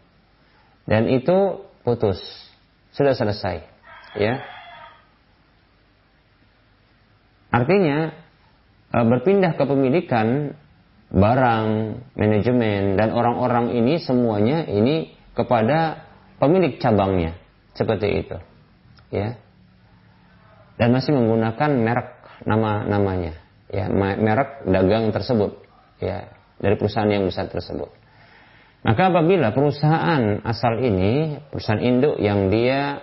Dan itu putus. Sudah selesai ya. Artinya eh, berpindah kepemilikan barang, manajemen dan orang-orang ini semuanya ini kepada pemilik cabangnya seperti itu. Ya. Dan masih menggunakan merek nama-namanya, ya, merek dagang tersebut, ya, dari perusahaan yang besar tersebut. Maka apabila perusahaan asal ini, perusahaan induk yang dia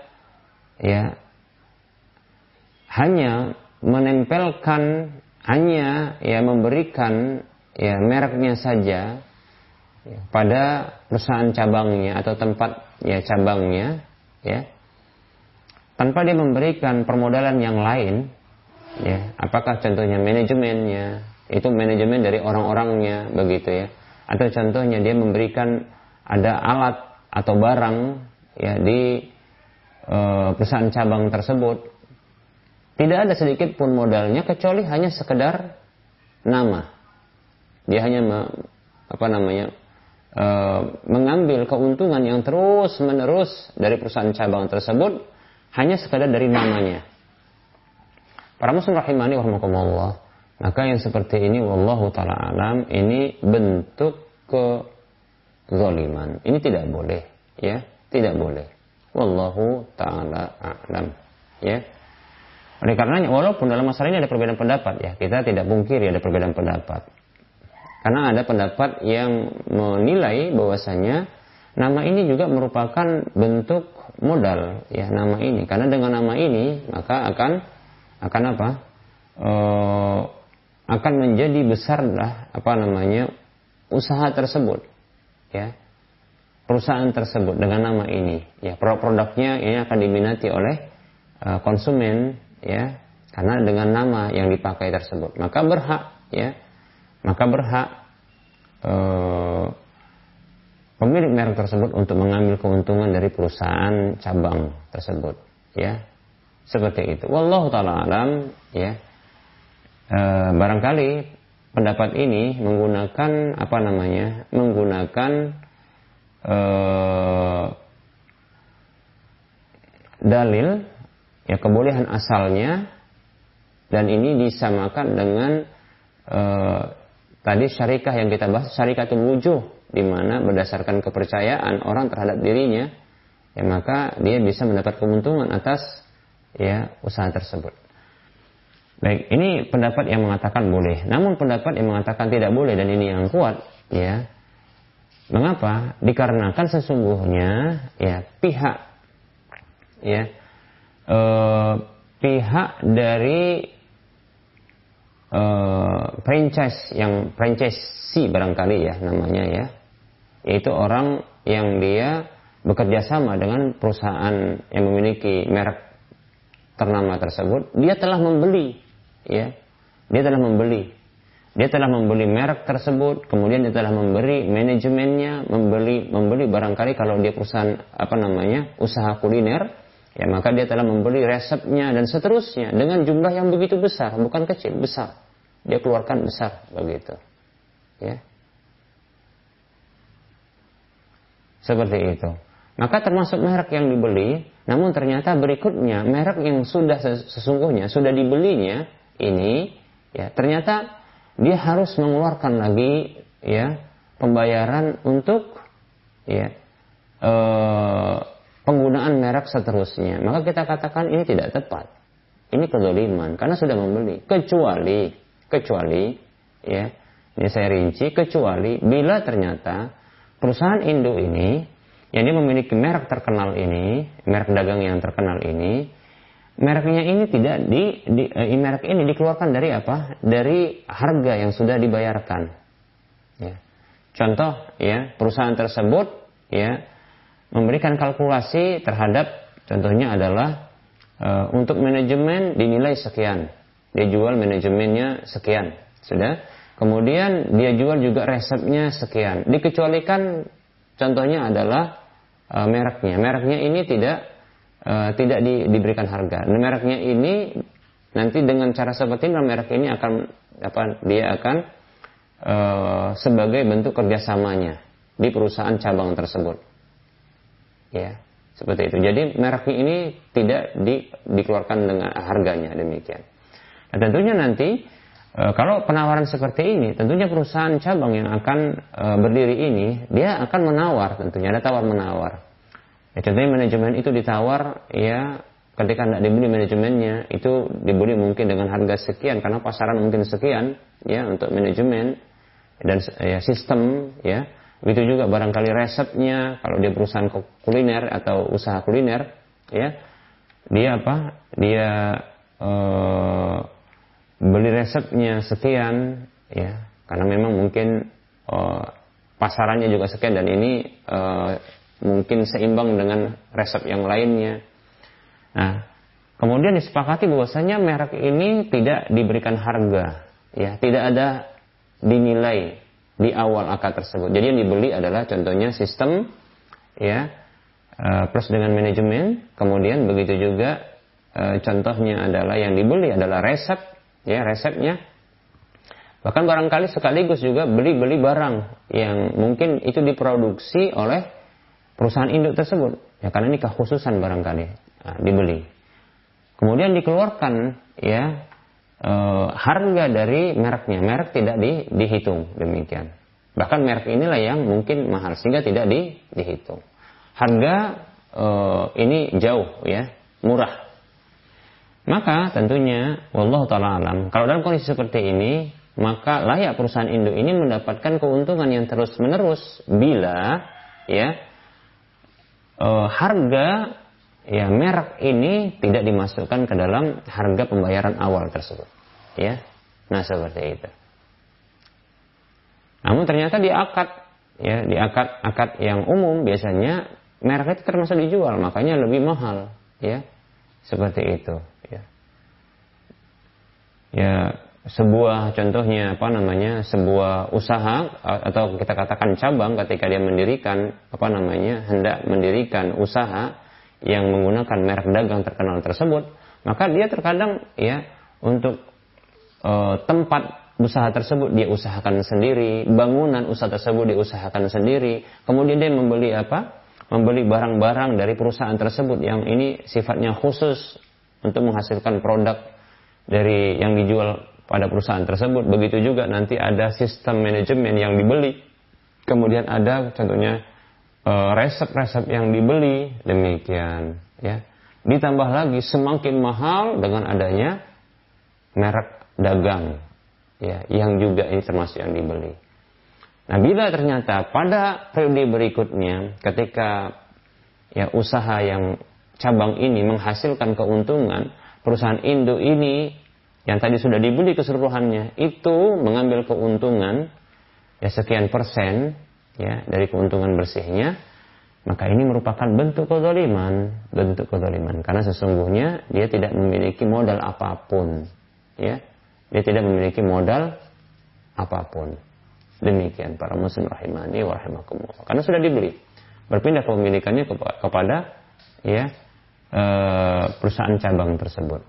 ya hanya menempelkan hanya ya memberikan ya mereknya saja. Ya, pada perusahaan cabangnya atau tempat ya cabangnya ya tanpa dia memberikan permodalan yang lain ya apakah contohnya manajemennya itu manajemen dari orang-orangnya begitu ya atau contohnya dia memberikan ada alat atau barang ya di e, perusahaan cabang tersebut tidak ada sedikit pun modalnya kecuali hanya sekedar nama dia hanya me, apa namanya e, mengambil keuntungan yang terus menerus dari perusahaan cabang tersebut hanya sekadar dari namanya. Para muslim rahimani warahmatullah. Maka yang seperti ini wallahu taala alam ini bentuk kezaliman. Ini tidak boleh, ya, tidak boleh. Wallahu taala alam, ya. Oleh karenanya walaupun dalam masalah ini ada perbedaan pendapat ya, kita tidak pungkiri ada perbedaan pendapat. Karena ada pendapat yang menilai bahwasanya nama ini juga merupakan bentuk modal ya nama ini. Karena dengan nama ini maka akan akan apa? E, akan menjadi besarlah apa namanya usaha tersebut ya perusahaan tersebut dengan nama ini ya produk-produknya ini akan diminati oleh uh, konsumen ya karena dengan nama yang dipakai tersebut maka berhak ya maka berhak uh, pemilik merek tersebut untuk mengambil keuntungan dari perusahaan cabang tersebut ya. Seperti itu. Wallahu taala alam ya. E, barangkali pendapat ini menggunakan apa namanya menggunakan e, dalil ya kebolehan asalnya dan ini disamakan dengan e, tadi syarikah yang kita bahas syarikatul wujuh di mana berdasarkan kepercayaan orang terhadap dirinya ya maka dia bisa mendapat keuntungan atas ya usaha tersebut. Baik, ini pendapat yang mengatakan boleh. Namun pendapat yang mengatakan tidak boleh dan ini yang kuat, ya. Mengapa? Dikarenakan sesungguhnya ya pihak ya e, pihak dari e, franchise yang franchisee barangkali ya namanya ya, yaitu orang yang dia bekerja sama dengan perusahaan yang memiliki merek ternama tersebut, dia telah membeli, ya, dia telah membeli, dia telah membeli merek tersebut, kemudian dia telah memberi manajemennya, membeli, membeli barangkali kalau dia perusahaan apa namanya usaha kuliner, ya maka dia telah membeli resepnya dan seterusnya dengan jumlah yang begitu besar, bukan kecil, besar, dia keluarkan besar begitu, ya, seperti itu. Maka termasuk merek yang dibeli, namun ternyata berikutnya merek yang sudah sesungguhnya sudah dibelinya ini ya ternyata dia harus mengeluarkan lagi ya pembayaran untuk ya e, penggunaan merek seterusnya. Maka kita katakan ini tidak tepat. Ini kedoliman karena sudah membeli. Kecuali kecuali ya ini saya rinci kecuali bila ternyata perusahaan induk ini yang dia memiliki merek terkenal ini, merek dagang yang terkenal ini, mereknya ini tidak di, di eh, merek ini dikeluarkan dari apa? Dari harga yang sudah dibayarkan. Ya. Contoh ya, perusahaan tersebut ya memberikan kalkulasi terhadap contohnya adalah e, untuk manajemen dinilai sekian. Dia jual manajemennya sekian. Sudah. Kemudian dia jual juga resepnya sekian. Dikecualikan contohnya adalah uh, mereknya. Mereknya ini tidak uh, tidak di, diberikan harga. Nah, mereknya ini nanti dengan cara seperti ini merek ini akan apa dia akan uh, sebagai bentuk kerjasamanya di perusahaan cabang tersebut. Ya, seperti itu. Jadi mereknya ini tidak di, dikeluarkan dengan harganya demikian. Nah, tentunya nanti e, kalau penawaran seperti ini, tentunya perusahaan cabang yang akan e, berdiri ini, dia akan menawar tentunya ada tawar menawar. Ya, contohnya manajemen itu ditawar ya ketika tidak dibeli manajemennya itu dibeli mungkin dengan harga sekian karena pasaran mungkin sekian ya untuk manajemen dan ya sistem ya. Begitu juga barangkali resepnya kalau dia perusahaan kuliner atau usaha kuliner ya. Dia apa? Dia uh, beli resepnya sekian ya karena memang mungkin uh, pasarannya juga sekian dan ini uh, mungkin seimbang dengan resep yang lainnya. Nah, kemudian disepakati bahwasanya merek ini tidak diberikan harga, ya, tidak ada dinilai di awal akad tersebut. Jadi yang dibeli adalah contohnya sistem, ya, eh, plus dengan manajemen. Kemudian begitu juga contohnya adalah yang dibeli adalah resep, ya, resepnya. Bahkan barangkali sekaligus juga beli-beli barang yang mungkin itu diproduksi oleh perusahaan induk tersebut. Ya karena ini kekhususan barangkali. nah, dibeli. Kemudian dikeluarkan ya e, harga dari mereknya. Merek tidak di, dihitung demikian. Bahkan merek inilah yang mungkin mahal sehingga tidak di, dihitung. Harga e, ini jauh ya, murah. Maka tentunya wallahu taala alam, kalau dalam kondisi seperti ini, maka layak perusahaan induk ini mendapatkan keuntungan yang terus-menerus bila ya e, harga ya merek ini tidak dimasukkan ke dalam harga pembayaran awal tersebut. Ya. Nah, seperti itu. Namun ternyata di akad ya, di akad-akad yang umum biasanya merek itu termasuk dijual, makanya lebih mahal, ya. Seperti itu, ya. Sebuah contohnya apa namanya sebuah usaha atau kita katakan cabang ketika dia mendirikan apa namanya hendak mendirikan usaha yang menggunakan merek dagang terkenal tersebut maka dia terkadang ya untuk e, tempat usaha tersebut dia usahakan sendiri bangunan usaha tersebut dia usahakan sendiri kemudian dia membeli apa membeli barang-barang dari perusahaan tersebut yang ini sifatnya khusus untuk menghasilkan produk dari yang dijual pada perusahaan tersebut. Begitu juga nanti ada sistem manajemen yang dibeli. Kemudian ada contohnya eh, resep-resep yang dibeli demikian ya. Ditambah lagi semakin mahal dengan adanya merek dagang ya yang juga ini termasuk yang dibeli. Nah, bila ternyata pada periode berikutnya ketika ya usaha yang cabang ini menghasilkan keuntungan, perusahaan induk ini yang tadi sudah dibeli keseluruhannya itu mengambil keuntungan ya sekian persen ya dari keuntungan bersihnya maka ini merupakan bentuk kezaliman bentuk kezaliman. Karena sesungguhnya dia tidak memiliki modal apa pun ya. Dia tidak memiliki modal apa pun. Demikian para muslim rahimani wa rahimakumullah. Karena sudah dibeli berpindah kepemilikannya kepada ya perusahaan cabang tersebut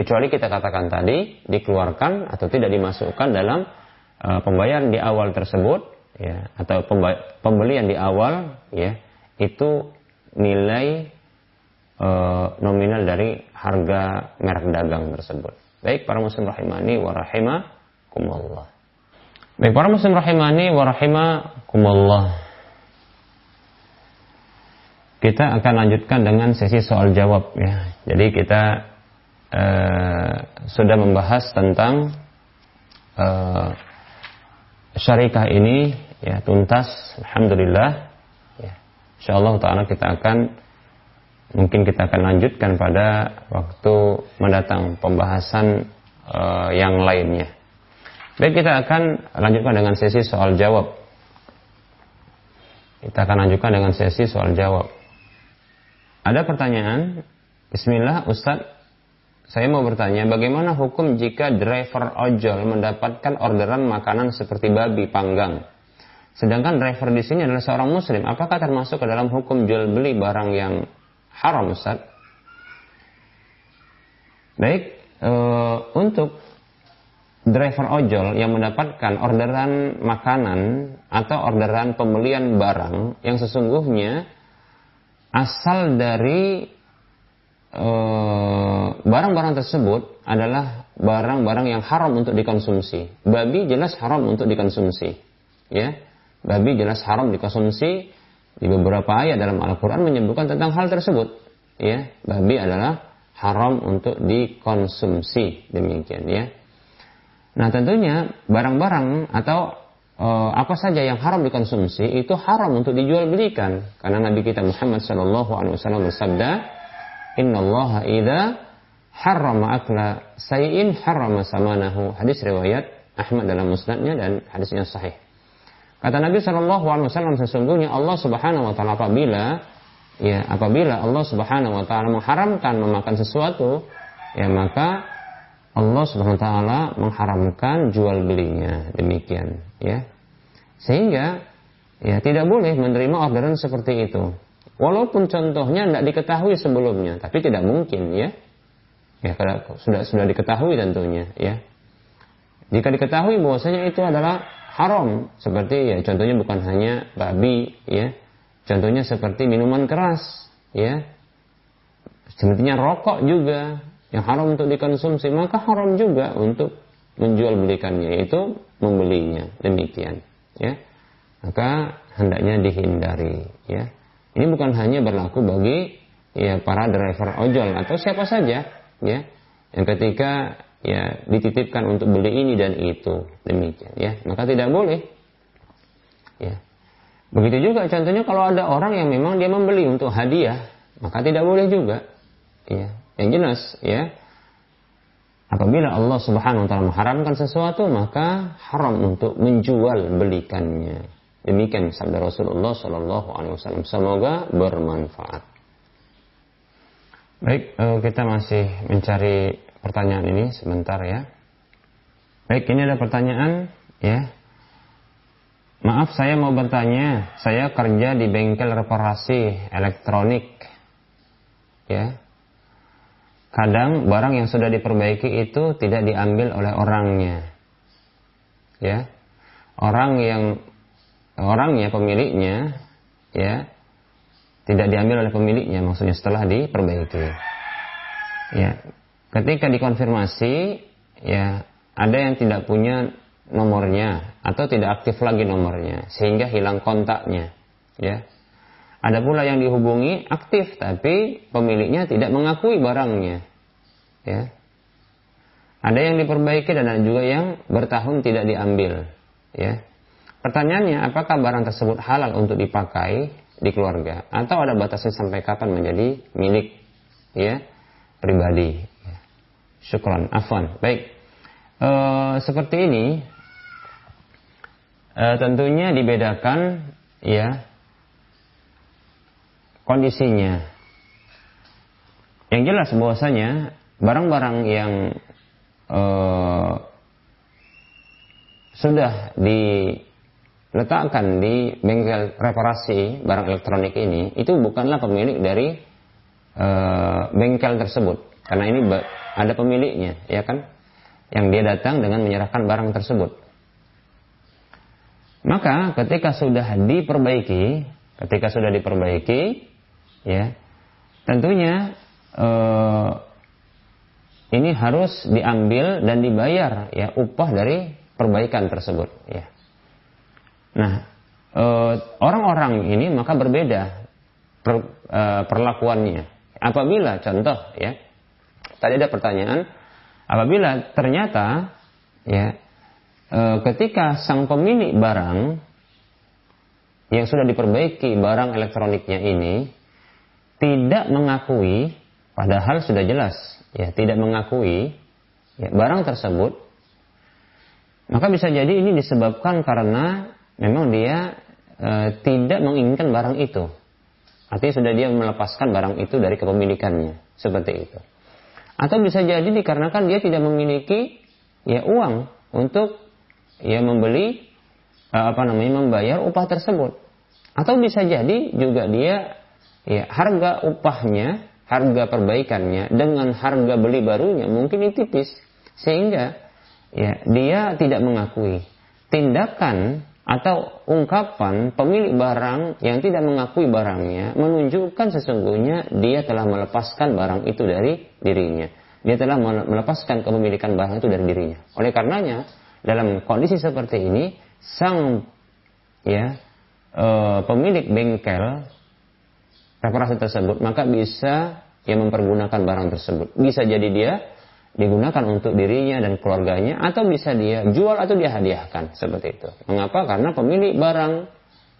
kecuali kita katakan tadi dikeluarkan atau tidak dimasukkan dalam uh, pembayaran di awal tersebut ya atau pembelian di awal ya itu nilai uh, nominal dari harga merek dagang tersebut. Baik para muslim rahimani wa rahimakumullah. Baik para muslim rahimani wa rahimakumullah. Kita akan lanjutkan dengan sesi soal jawab ya. Jadi kita uh, sudah membahas tentang uh, syarikah ini ya tuntas alhamdulillah ya. Insyaallah taala kita akan mungkin kita akan lanjutkan pada waktu mendatang pembahasan uh, yang lainnya. Baik kita akan lanjutkan dengan sesi soal jawab. Kita akan lanjutkan dengan sesi soal jawab ada pertanyaan Bismillah Ustadz saya mau bertanya, bagaimana hukum jika driver ojol mendapatkan orderan makanan seperti babi panggang? Sedangkan driver di sini adalah seorang muslim, apakah termasuk ke dalam hukum jual beli barang yang haram, Ustaz? Baik, e, untuk driver ojol yang mendapatkan orderan makanan atau orderan pembelian barang yang sesungguhnya asal dari Eh, barang-barang tersebut adalah barang-barang yang haram untuk dikonsumsi. Babi jelas haram untuk dikonsumsi. Ya, babi jelas haram dikonsumsi. Di beberapa ayat dalam Al-Quran menyebutkan tentang hal tersebut. Ya, babi adalah haram untuk dikonsumsi. Demikian ya. Nah tentunya barang-barang atau e, apa saja yang haram dikonsumsi itu haram untuk dijual belikan karena Nabi kita Muhammad Shallallahu Alaihi Wasallam bersabda innallaha idza harrama akla sayin harrama samanahu. Hadis riwayat Ahmad dalam musnadnya dan hadisnya sahih. Kata Nabi Shallallahu Alaihi Wasallam sesungguhnya Allah Subhanahu Wa Taala apabila ya apabila Allah Subhanahu Wa Taala mengharamkan memakan sesuatu ya maka Allah Subhanahu Wa Taala mengharamkan jual belinya demikian ya sehingga ya tidak boleh menerima orderan seperti itu Walaupun contohnya tidak diketahui sebelumnya, tapi tidak mungkin ya. Ya karena sudah sudah diketahui tentunya ya. Jika diketahui bahwasanya itu adalah haram, seperti ya contohnya bukan hanya babi ya. Contohnya seperti minuman keras ya. Sepertinya rokok juga yang haram untuk dikonsumsi, maka haram juga untuk menjual belikannya, yaitu membelinya. Demikian, ya. Maka hendaknya dihindari, ya. Ini bukan hanya berlaku bagi ya para driver ojol atau siapa saja, ya. Yang ketika ya dititipkan untuk beli ini dan itu, demikian, ya. Maka tidak boleh, ya. Begitu juga contohnya kalau ada orang yang memang dia membeli untuk hadiah, maka tidak boleh juga. Ya, yang jelas ya. Apabila Allah Subhanahu wa taala mengharamkan sesuatu, maka haram untuk menjual belikannya. Demikian sabda Rasulullah Shallallahu alaihi wasallam. Semoga bermanfaat. Baik, eh, kita masih mencari pertanyaan ini sebentar ya. Baik, ini ada pertanyaan ya. Maaf saya mau bertanya, saya kerja di bengkel reparasi elektronik. Ya. Kadang barang yang sudah diperbaiki itu tidak diambil oleh orangnya. Ya. Orang yang orangnya pemiliknya ya tidak diambil oleh pemiliknya maksudnya setelah diperbaiki. Ya. Ketika dikonfirmasi ya ada yang tidak punya nomornya atau tidak aktif lagi nomornya sehingga hilang kontaknya ya ada pula yang dihubungi aktif tapi pemiliknya tidak mengakui barangnya. Ya. Ada yang diperbaiki dan ada juga yang bertahun tidak diambil. Ya. Pertanyaannya, apakah barang tersebut halal untuk dipakai di keluarga atau ada batasnya sampai kapan menjadi milik ya pribadi? Ya. Syukron, afwan. Baik. E, seperti ini e, tentunya dibedakan ya kondisinya. Yang jelas bahwasanya barang-barang yang uh, sudah diletakkan di bengkel reparasi barang elektronik ini itu bukanlah pemilik dari uh, bengkel tersebut. Karena ini ada pemiliknya ya kan? Yang dia datang dengan menyerahkan barang tersebut. Maka ketika sudah diperbaiki ketika sudah diperbaiki ya. Tentunya eh, ini harus diambil dan dibayar ya upah dari perbaikan tersebut ya. Nah eh, orang-orang ini maka berbeda per, eh, perlakuannya. Apabila contoh ya tadi ada pertanyaan apabila ternyata ya eh, ketika sang pemilik barang yang sudah diperbaiki barang elektroniknya ini tidak mengakui padahal sudah jelas ya tidak mengakui ya, barang tersebut maka bisa jadi ini disebabkan karena memang dia e, tidak menginginkan barang itu. Artinya sudah dia melepaskan barang itu dari kepemilikannya seperti itu. Atau bisa jadi dikarenakan dia tidak memiliki ya uang untuk ya membeli e, apa namanya membayar upah tersebut. Atau bisa jadi juga dia ya harga upahnya, harga perbaikannya dengan harga beli barunya mungkin ini tipis sehingga ya dia tidak mengakui tindakan atau ungkapan pemilik barang yang tidak mengakui barangnya menunjukkan sesungguhnya dia telah melepaskan barang itu dari dirinya. Dia telah melepaskan kepemilikan barang itu dari dirinya. Oleh karenanya, dalam kondisi seperti ini, sang ya e, pemilik bengkel reparasi tersebut, maka bisa ia mempergunakan barang tersebut. Bisa jadi dia digunakan untuk dirinya dan keluarganya atau bisa dia jual atau dia hadiahkan seperti itu. Mengapa? Karena pemilik barang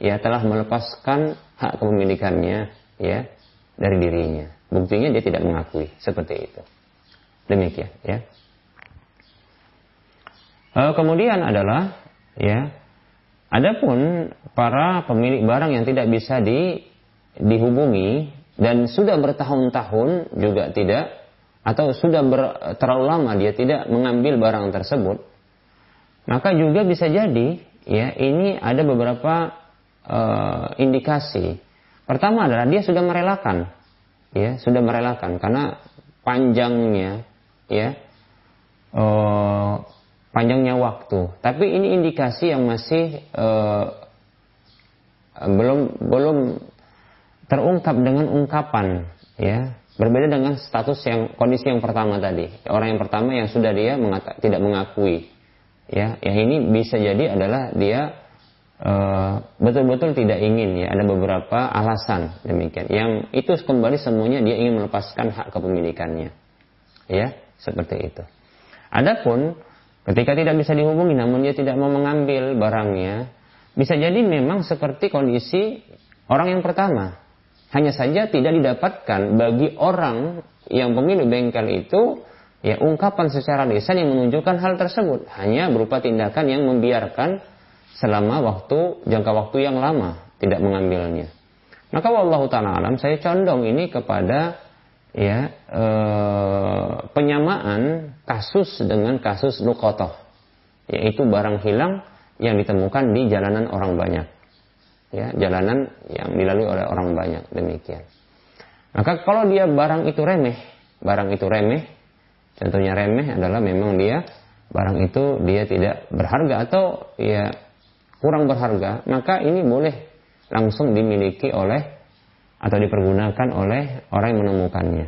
ya telah melepaskan hak kepemilikannya ya dari dirinya. Buktinya dia tidak mengakui seperti itu. Demikian ya. E, kemudian adalah ya adapun para pemilik barang yang tidak bisa di dihubungi dan sudah bertahun-tahun juga tidak atau sudah ber, terlalu lama dia tidak mengambil barang tersebut maka juga bisa jadi ya ini ada beberapa uh, indikasi. Pertama adalah dia sudah merelakan ya sudah merelakan karena panjangnya ya uh, panjangnya waktu. Tapi ini indikasi yang masih uh, belum belum terungkap dengan ungkapan ya Berbeda dengan status yang kondisi yang pertama tadi. Orang yang pertama yang sudah dia mengata, tidak mengakui. Ya, yang ini bisa jadi adalah dia eh, betul-betul tidak ingin ya. Ada beberapa alasan demikian. Yang itu kembali semuanya dia ingin melepaskan hak kepemilikannya. Ya, seperti itu. Adapun ketika tidak bisa dihubungi namun dia tidak mau mengambil barangnya, bisa jadi memang seperti kondisi orang yang pertama hanya saja tidak didapatkan bagi orang yang pemilik bengkel itu ya ungkapan secara lisan yang menunjukkan hal tersebut. Hanya berupa tindakan yang membiarkan selama waktu jangka waktu yang lama tidak mengambilnya. Maka wallahu taala alam saya condong ini kepada ya e, penyamaan kasus dengan kasus lukotoh yaitu barang hilang yang ditemukan di jalanan orang banyak ya jalanan yang dilalui oleh orang banyak demikian. Maka kalau dia barang itu remeh barang itu remeh contohnya remeh adalah memang dia barang itu dia tidak berharga atau ya kurang berharga maka ini boleh langsung dimiliki oleh atau dipergunakan oleh orang yang menemukannya.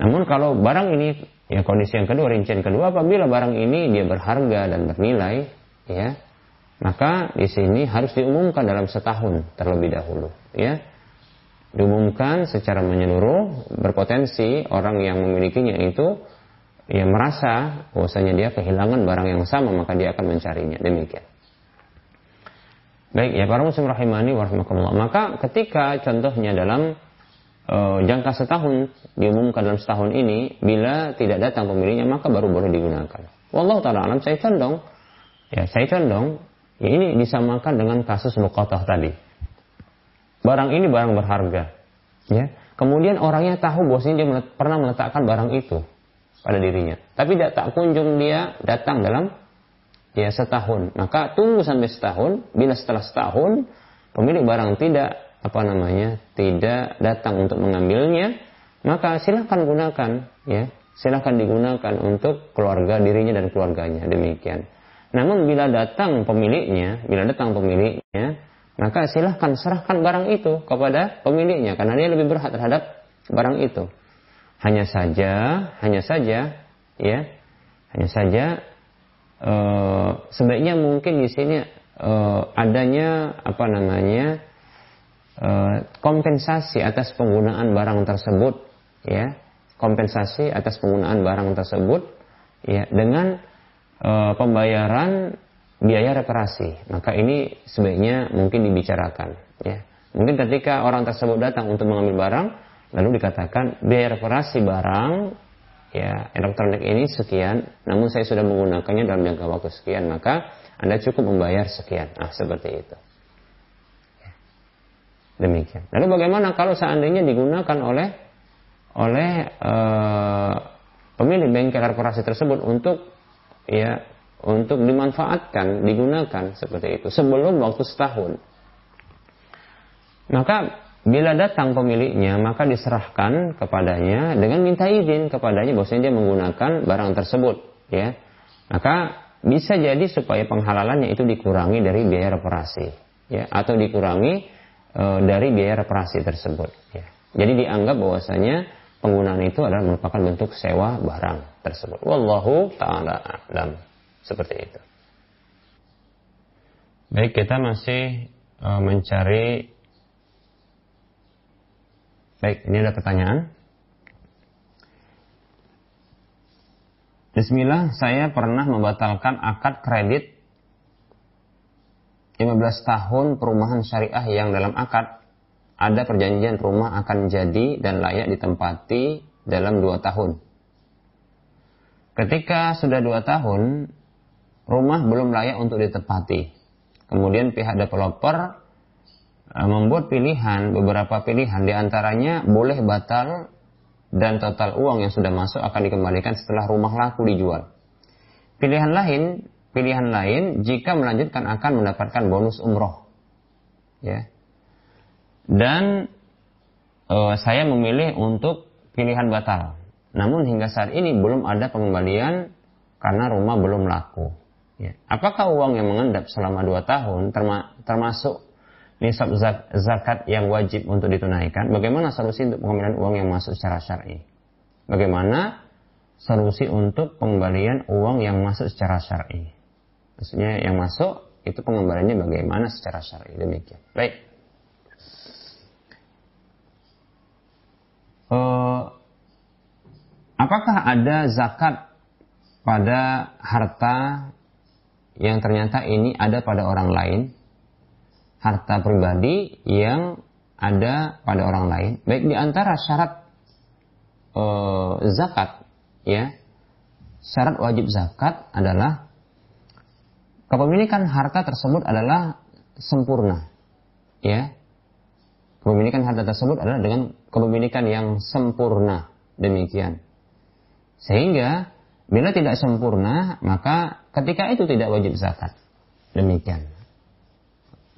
Namun kalau barang ini ya kondisi yang kedua rincian kedua apabila barang ini dia berharga dan bernilai ya maka di sini harus diumumkan dalam setahun terlebih dahulu ya. Diumumkan secara menyeluruh berpotensi orang yang memilikinya itu ya merasa bahwasanya dia kehilangan barang yang sama maka dia akan mencarinya. Demikian. Baik ya para muslim rahimani warahmatullah maka ketika contohnya dalam e, jangka setahun diumumkan dalam setahun ini bila tidak datang pemiliknya maka baru boleh digunakan. Wallahu taala alam saya condong. Ya saya condong Ya, ini disamakan dengan kasus luqatah tadi. Barang ini barang berharga. Ya. Kemudian orangnya tahu bosnya dia melet, pernah meletakkan barang itu pada dirinya. Tapi tidak tak kunjung dia datang dalam ya setahun. Maka tunggu sampai setahun. Bila setelah setahun pemilik barang tidak apa namanya tidak datang untuk mengambilnya, maka silahkan gunakan ya silahkan digunakan untuk keluarga dirinya dan keluarganya demikian. Namun bila datang pemiliknya, bila datang pemiliknya, maka silahkan serahkan barang itu kepada pemiliknya karena dia lebih berhak terhadap barang itu. Hanya saja, hanya saja, ya, hanya saja e, sebaiknya mungkin di sini e, adanya apa namanya e, kompensasi atas penggunaan barang tersebut, ya, kompensasi atas penggunaan barang tersebut, ya, dengan e, pembayaran biaya reparasi. Maka ini sebaiknya mungkin dibicarakan. Ya. Mungkin ketika orang tersebut datang untuk mengambil barang, lalu dikatakan biaya reparasi barang ya elektronik ini sekian, namun saya sudah menggunakannya dalam jangka waktu sekian, maka anda cukup membayar sekian. Nah, seperti itu. Demikian. Lalu bagaimana kalau seandainya digunakan oleh oleh uh, pemilik bengkel reparasi tersebut untuk ya untuk dimanfaatkan, digunakan seperti itu sebelum waktu setahun. Maka bila datang pemiliknya maka diserahkan kepadanya dengan minta izin kepadanya bahwasanya dia menggunakan barang tersebut ya. Maka bisa jadi supaya penghalalannya itu dikurangi dari biaya reparasi ya atau dikurangi e, dari biaya reparasi tersebut ya. Jadi dianggap bahwasanya penggunaan itu adalah merupakan bentuk sewa barang tersebut. Wallahu taala alam. Seperti itu. Baik, kita masih uh, mencari Baik, ini ada pertanyaan. Bismillah, saya pernah membatalkan akad kredit 15 tahun perumahan syariah yang dalam akad ada perjanjian rumah akan jadi dan layak ditempati dalam dua tahun. Ketika sudah dua tahun, rumah belum layak untuk ditempati. Kemudian pihak developer eh, membuat pilihan, beberapa pilihan, di antaranya boleh batal dan total uang yang sudah masuk akan dikembalikan setelah rumah laku dijual. Pilihan lain, pilihan lain jika melanjutkan akan mendapatkan bonus umroh. Ya, dan uh, saya memilih untuk pilihan batal. Namun hingga saat ini belum ada pengembalian karena rumah belum laku. Ya. Apakah uang yang mengendap selama dua tahun terma termasuk nisab zakat yang wajib untuk ditunaikan, bagaimana solusi untuk pengembalian uang yang masuk secara syar'i? Bagaimana solusi untuk pengembalian uang yang masuk secara syar'i? Maksudnya yang masuk itu pengembaliannya bagaimana secara syar'i demikian. Baik. Uh, apakah ada zakat pada harta yang ternyata ini ada pada orang lain? harta pribadi yang ada pada orang lain. Baik di antara syarat e, zakat, ya, syarat wajib zakat adalah kepemilikan harta tersebut adalah sempurna, ya. Kepemilikan harta tersebut adalah dengan kepemilikan yang sempurna, demikian. Sehingga bila tidak sempurna, maka ketika itu tidak wajib zakat. Demikian.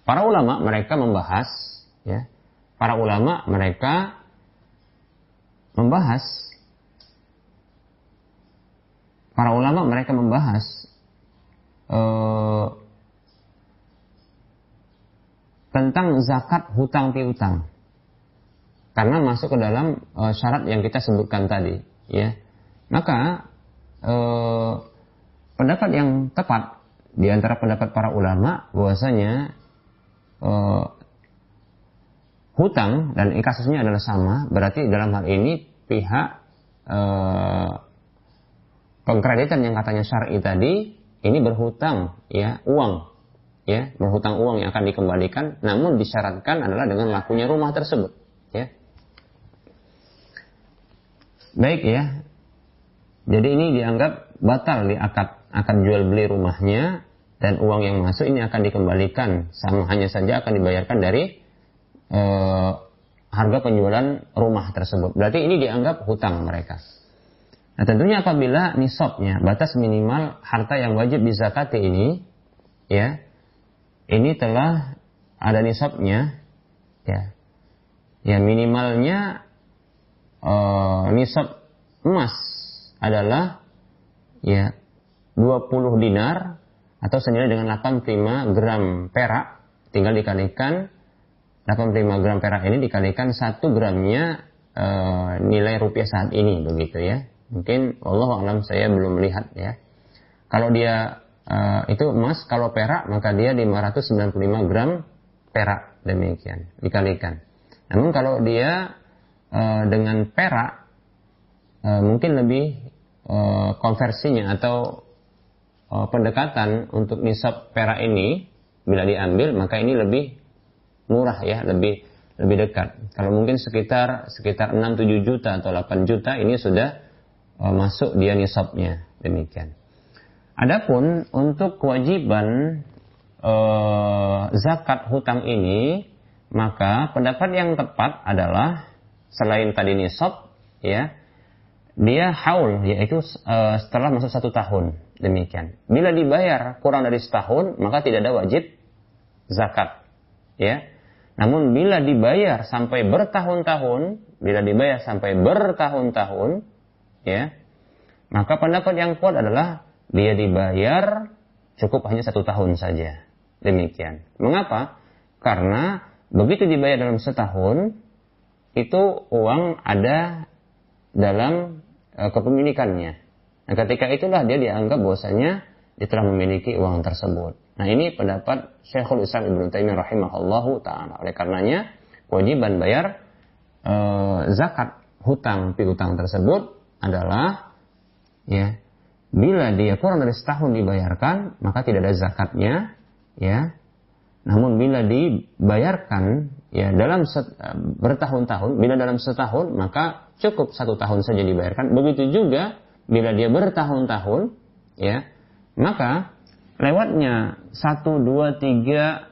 Para ulama mereka membahas ya. Para ulama mereka membahas para ulama mereka membahas uh, tentang zakat hutang piutang. Karena masuk ke dalam uh, syarat yang kita sebutkan tadi ya. Maka uh, pendapat yang tepat di antara pendapat para ulama bahwasanya uh, hutang dan kasusnya adalah sama, berarti dalam hal ini pihak uh, pengkreditan yang katanya syar'i tadi ini berhutang ya uang ya berhutang uang yang akan dikembalikan namun disyaratkan adalah dengan lakunya rumah tersebut ya baik ya jadi ini dianggap batal di akad akan jual beli rumahnya dan uang yang masuk ini akan dikembalikan sama hanya saja akan dibayarkan dari e, harga penjualan rumah tersebut. Berarti ini dianggap hutang mereka. Nah tentunya apabila nisabnya batas minimal harta yang wajib dizakati ini ya ini telah ada nisabnya ya. Ya minimalnya e, nisab emas adalah ya 20 dinar atau senilai dengan 85 gram perak tinggal dikalikan 85 gram perak ini dikalikan 1 gramnya e, nilai rupiah saat ini begitu ya. Mungkin Allah alam saya belum melihat ya. Kalau dia e, itu emas kalau perak maka dia 595 gram perak demikian dikalikan namun kalau dia e, dengan perak e, mungkin lebih e, konversinya atau uh, pendekatan untuk nisab perak ini bila diambil maka ini lebih murah ya, lebih lebih dekat. Kalau mungkin sekitar sekitar 6 7 juta atau 8 juta ini sudah uh, masuk dia nisabnya. Demikian. Adapun untuk kewajiban uh, zakat hutang ini maka pendapat yang tepat adalah selain tadi nisab ya dia haul yaitu uh, setelah masuk satu tahun demikian. Bila dibayar kurang dari setahun maka tidak ada wajib zakat ya. Namun bila dibayar sampai bertahun-tahun, bila dibayar sampai bertahun-tahun ya, maka pendapat yang kuat adalah dia dibayar cukup hanya satu tahun saja. Demikian. Mengapa? Karena begitu dibayar dalam setahun, itu uang ada dalam e, kepemilikannya. Nah, ketika itulah dia dianggap bahwasanya dia telah memiliki uang tersebut. Nah, ini pendapat Syekhul Islam Ibnu Taimiyah rahimahullahu taala. Oleh karenanya, kewajiban bayar e, zakat hutang piutang tersebut adalah ya bila dia kurang dari setahun dibayarkan maka tidak ada zakatnya ya namun bila dibayarkan ya dalam bertahun-tahun bila dalam setahun maka cukup satu tahun saja dibayarkan. Begitu juga bila dia bertahun-tahun, ya, maka lewatnya satu, dua, tiga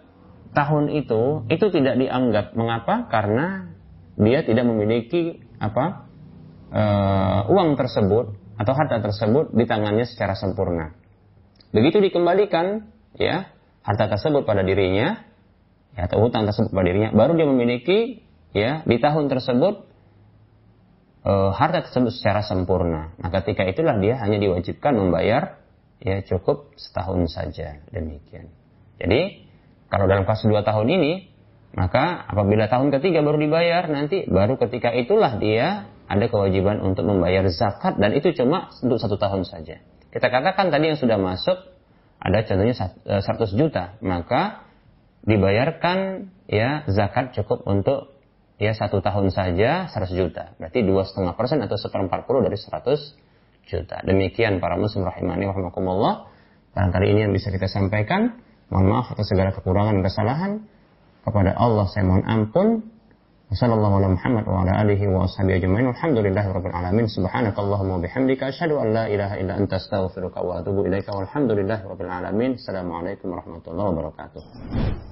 tahun itu itu tidak dianggap. Mengapa? Karena dia tidak memiliki apa uh, uang tersebut atau harta tersebut di tangannya secara sempurna. Begitu dikembalikan, ya, harta tersebut pada dirinya, ya, atau hutang tersebut pada dirinya, baru dia memiliki, ya, di tahun tersebut e, harta tersebut secara sempurna. Nah, ketika itulah dia hanya diwajibkan membayar ya cukup setahun saja demikian. Jadi kalau dalam kasus dua tahun ini Maka apabila tahun ketiga baru dibayar, nanti baru ketika itulah dia ada kewajiban untuk membayar zakat dan itu cuma untuk satu tahun saja. Kita katakan tadi yang sudah masuk ada contohnya 100 eh, juta, maka dibayarkan ya zakat cukup untuk ya satu tahun saja 100 juta. Berarti dua setengah persen atau seperempat puluh dari 100 juta. Demikian para muslim rahimani rahimakumullah. Barangkali ini yang bisa kita sampaikan. Mohon maaf atas segala kekurangan dan kesalahan. Kepada Allah saya mohon ampun. Wassalamualaikum warahmatullahi Muhammad wa ala alihi wa ashabihi ajma'in. Alhamdulillahi alamin. Subhanakallahumma bihamdika asyhadu an la ilaha illa anta astaghfiruka wa atubu ilaika. Walhamdulillahi alamin. Assalamualaikum warahmatullahi wabarakatuh.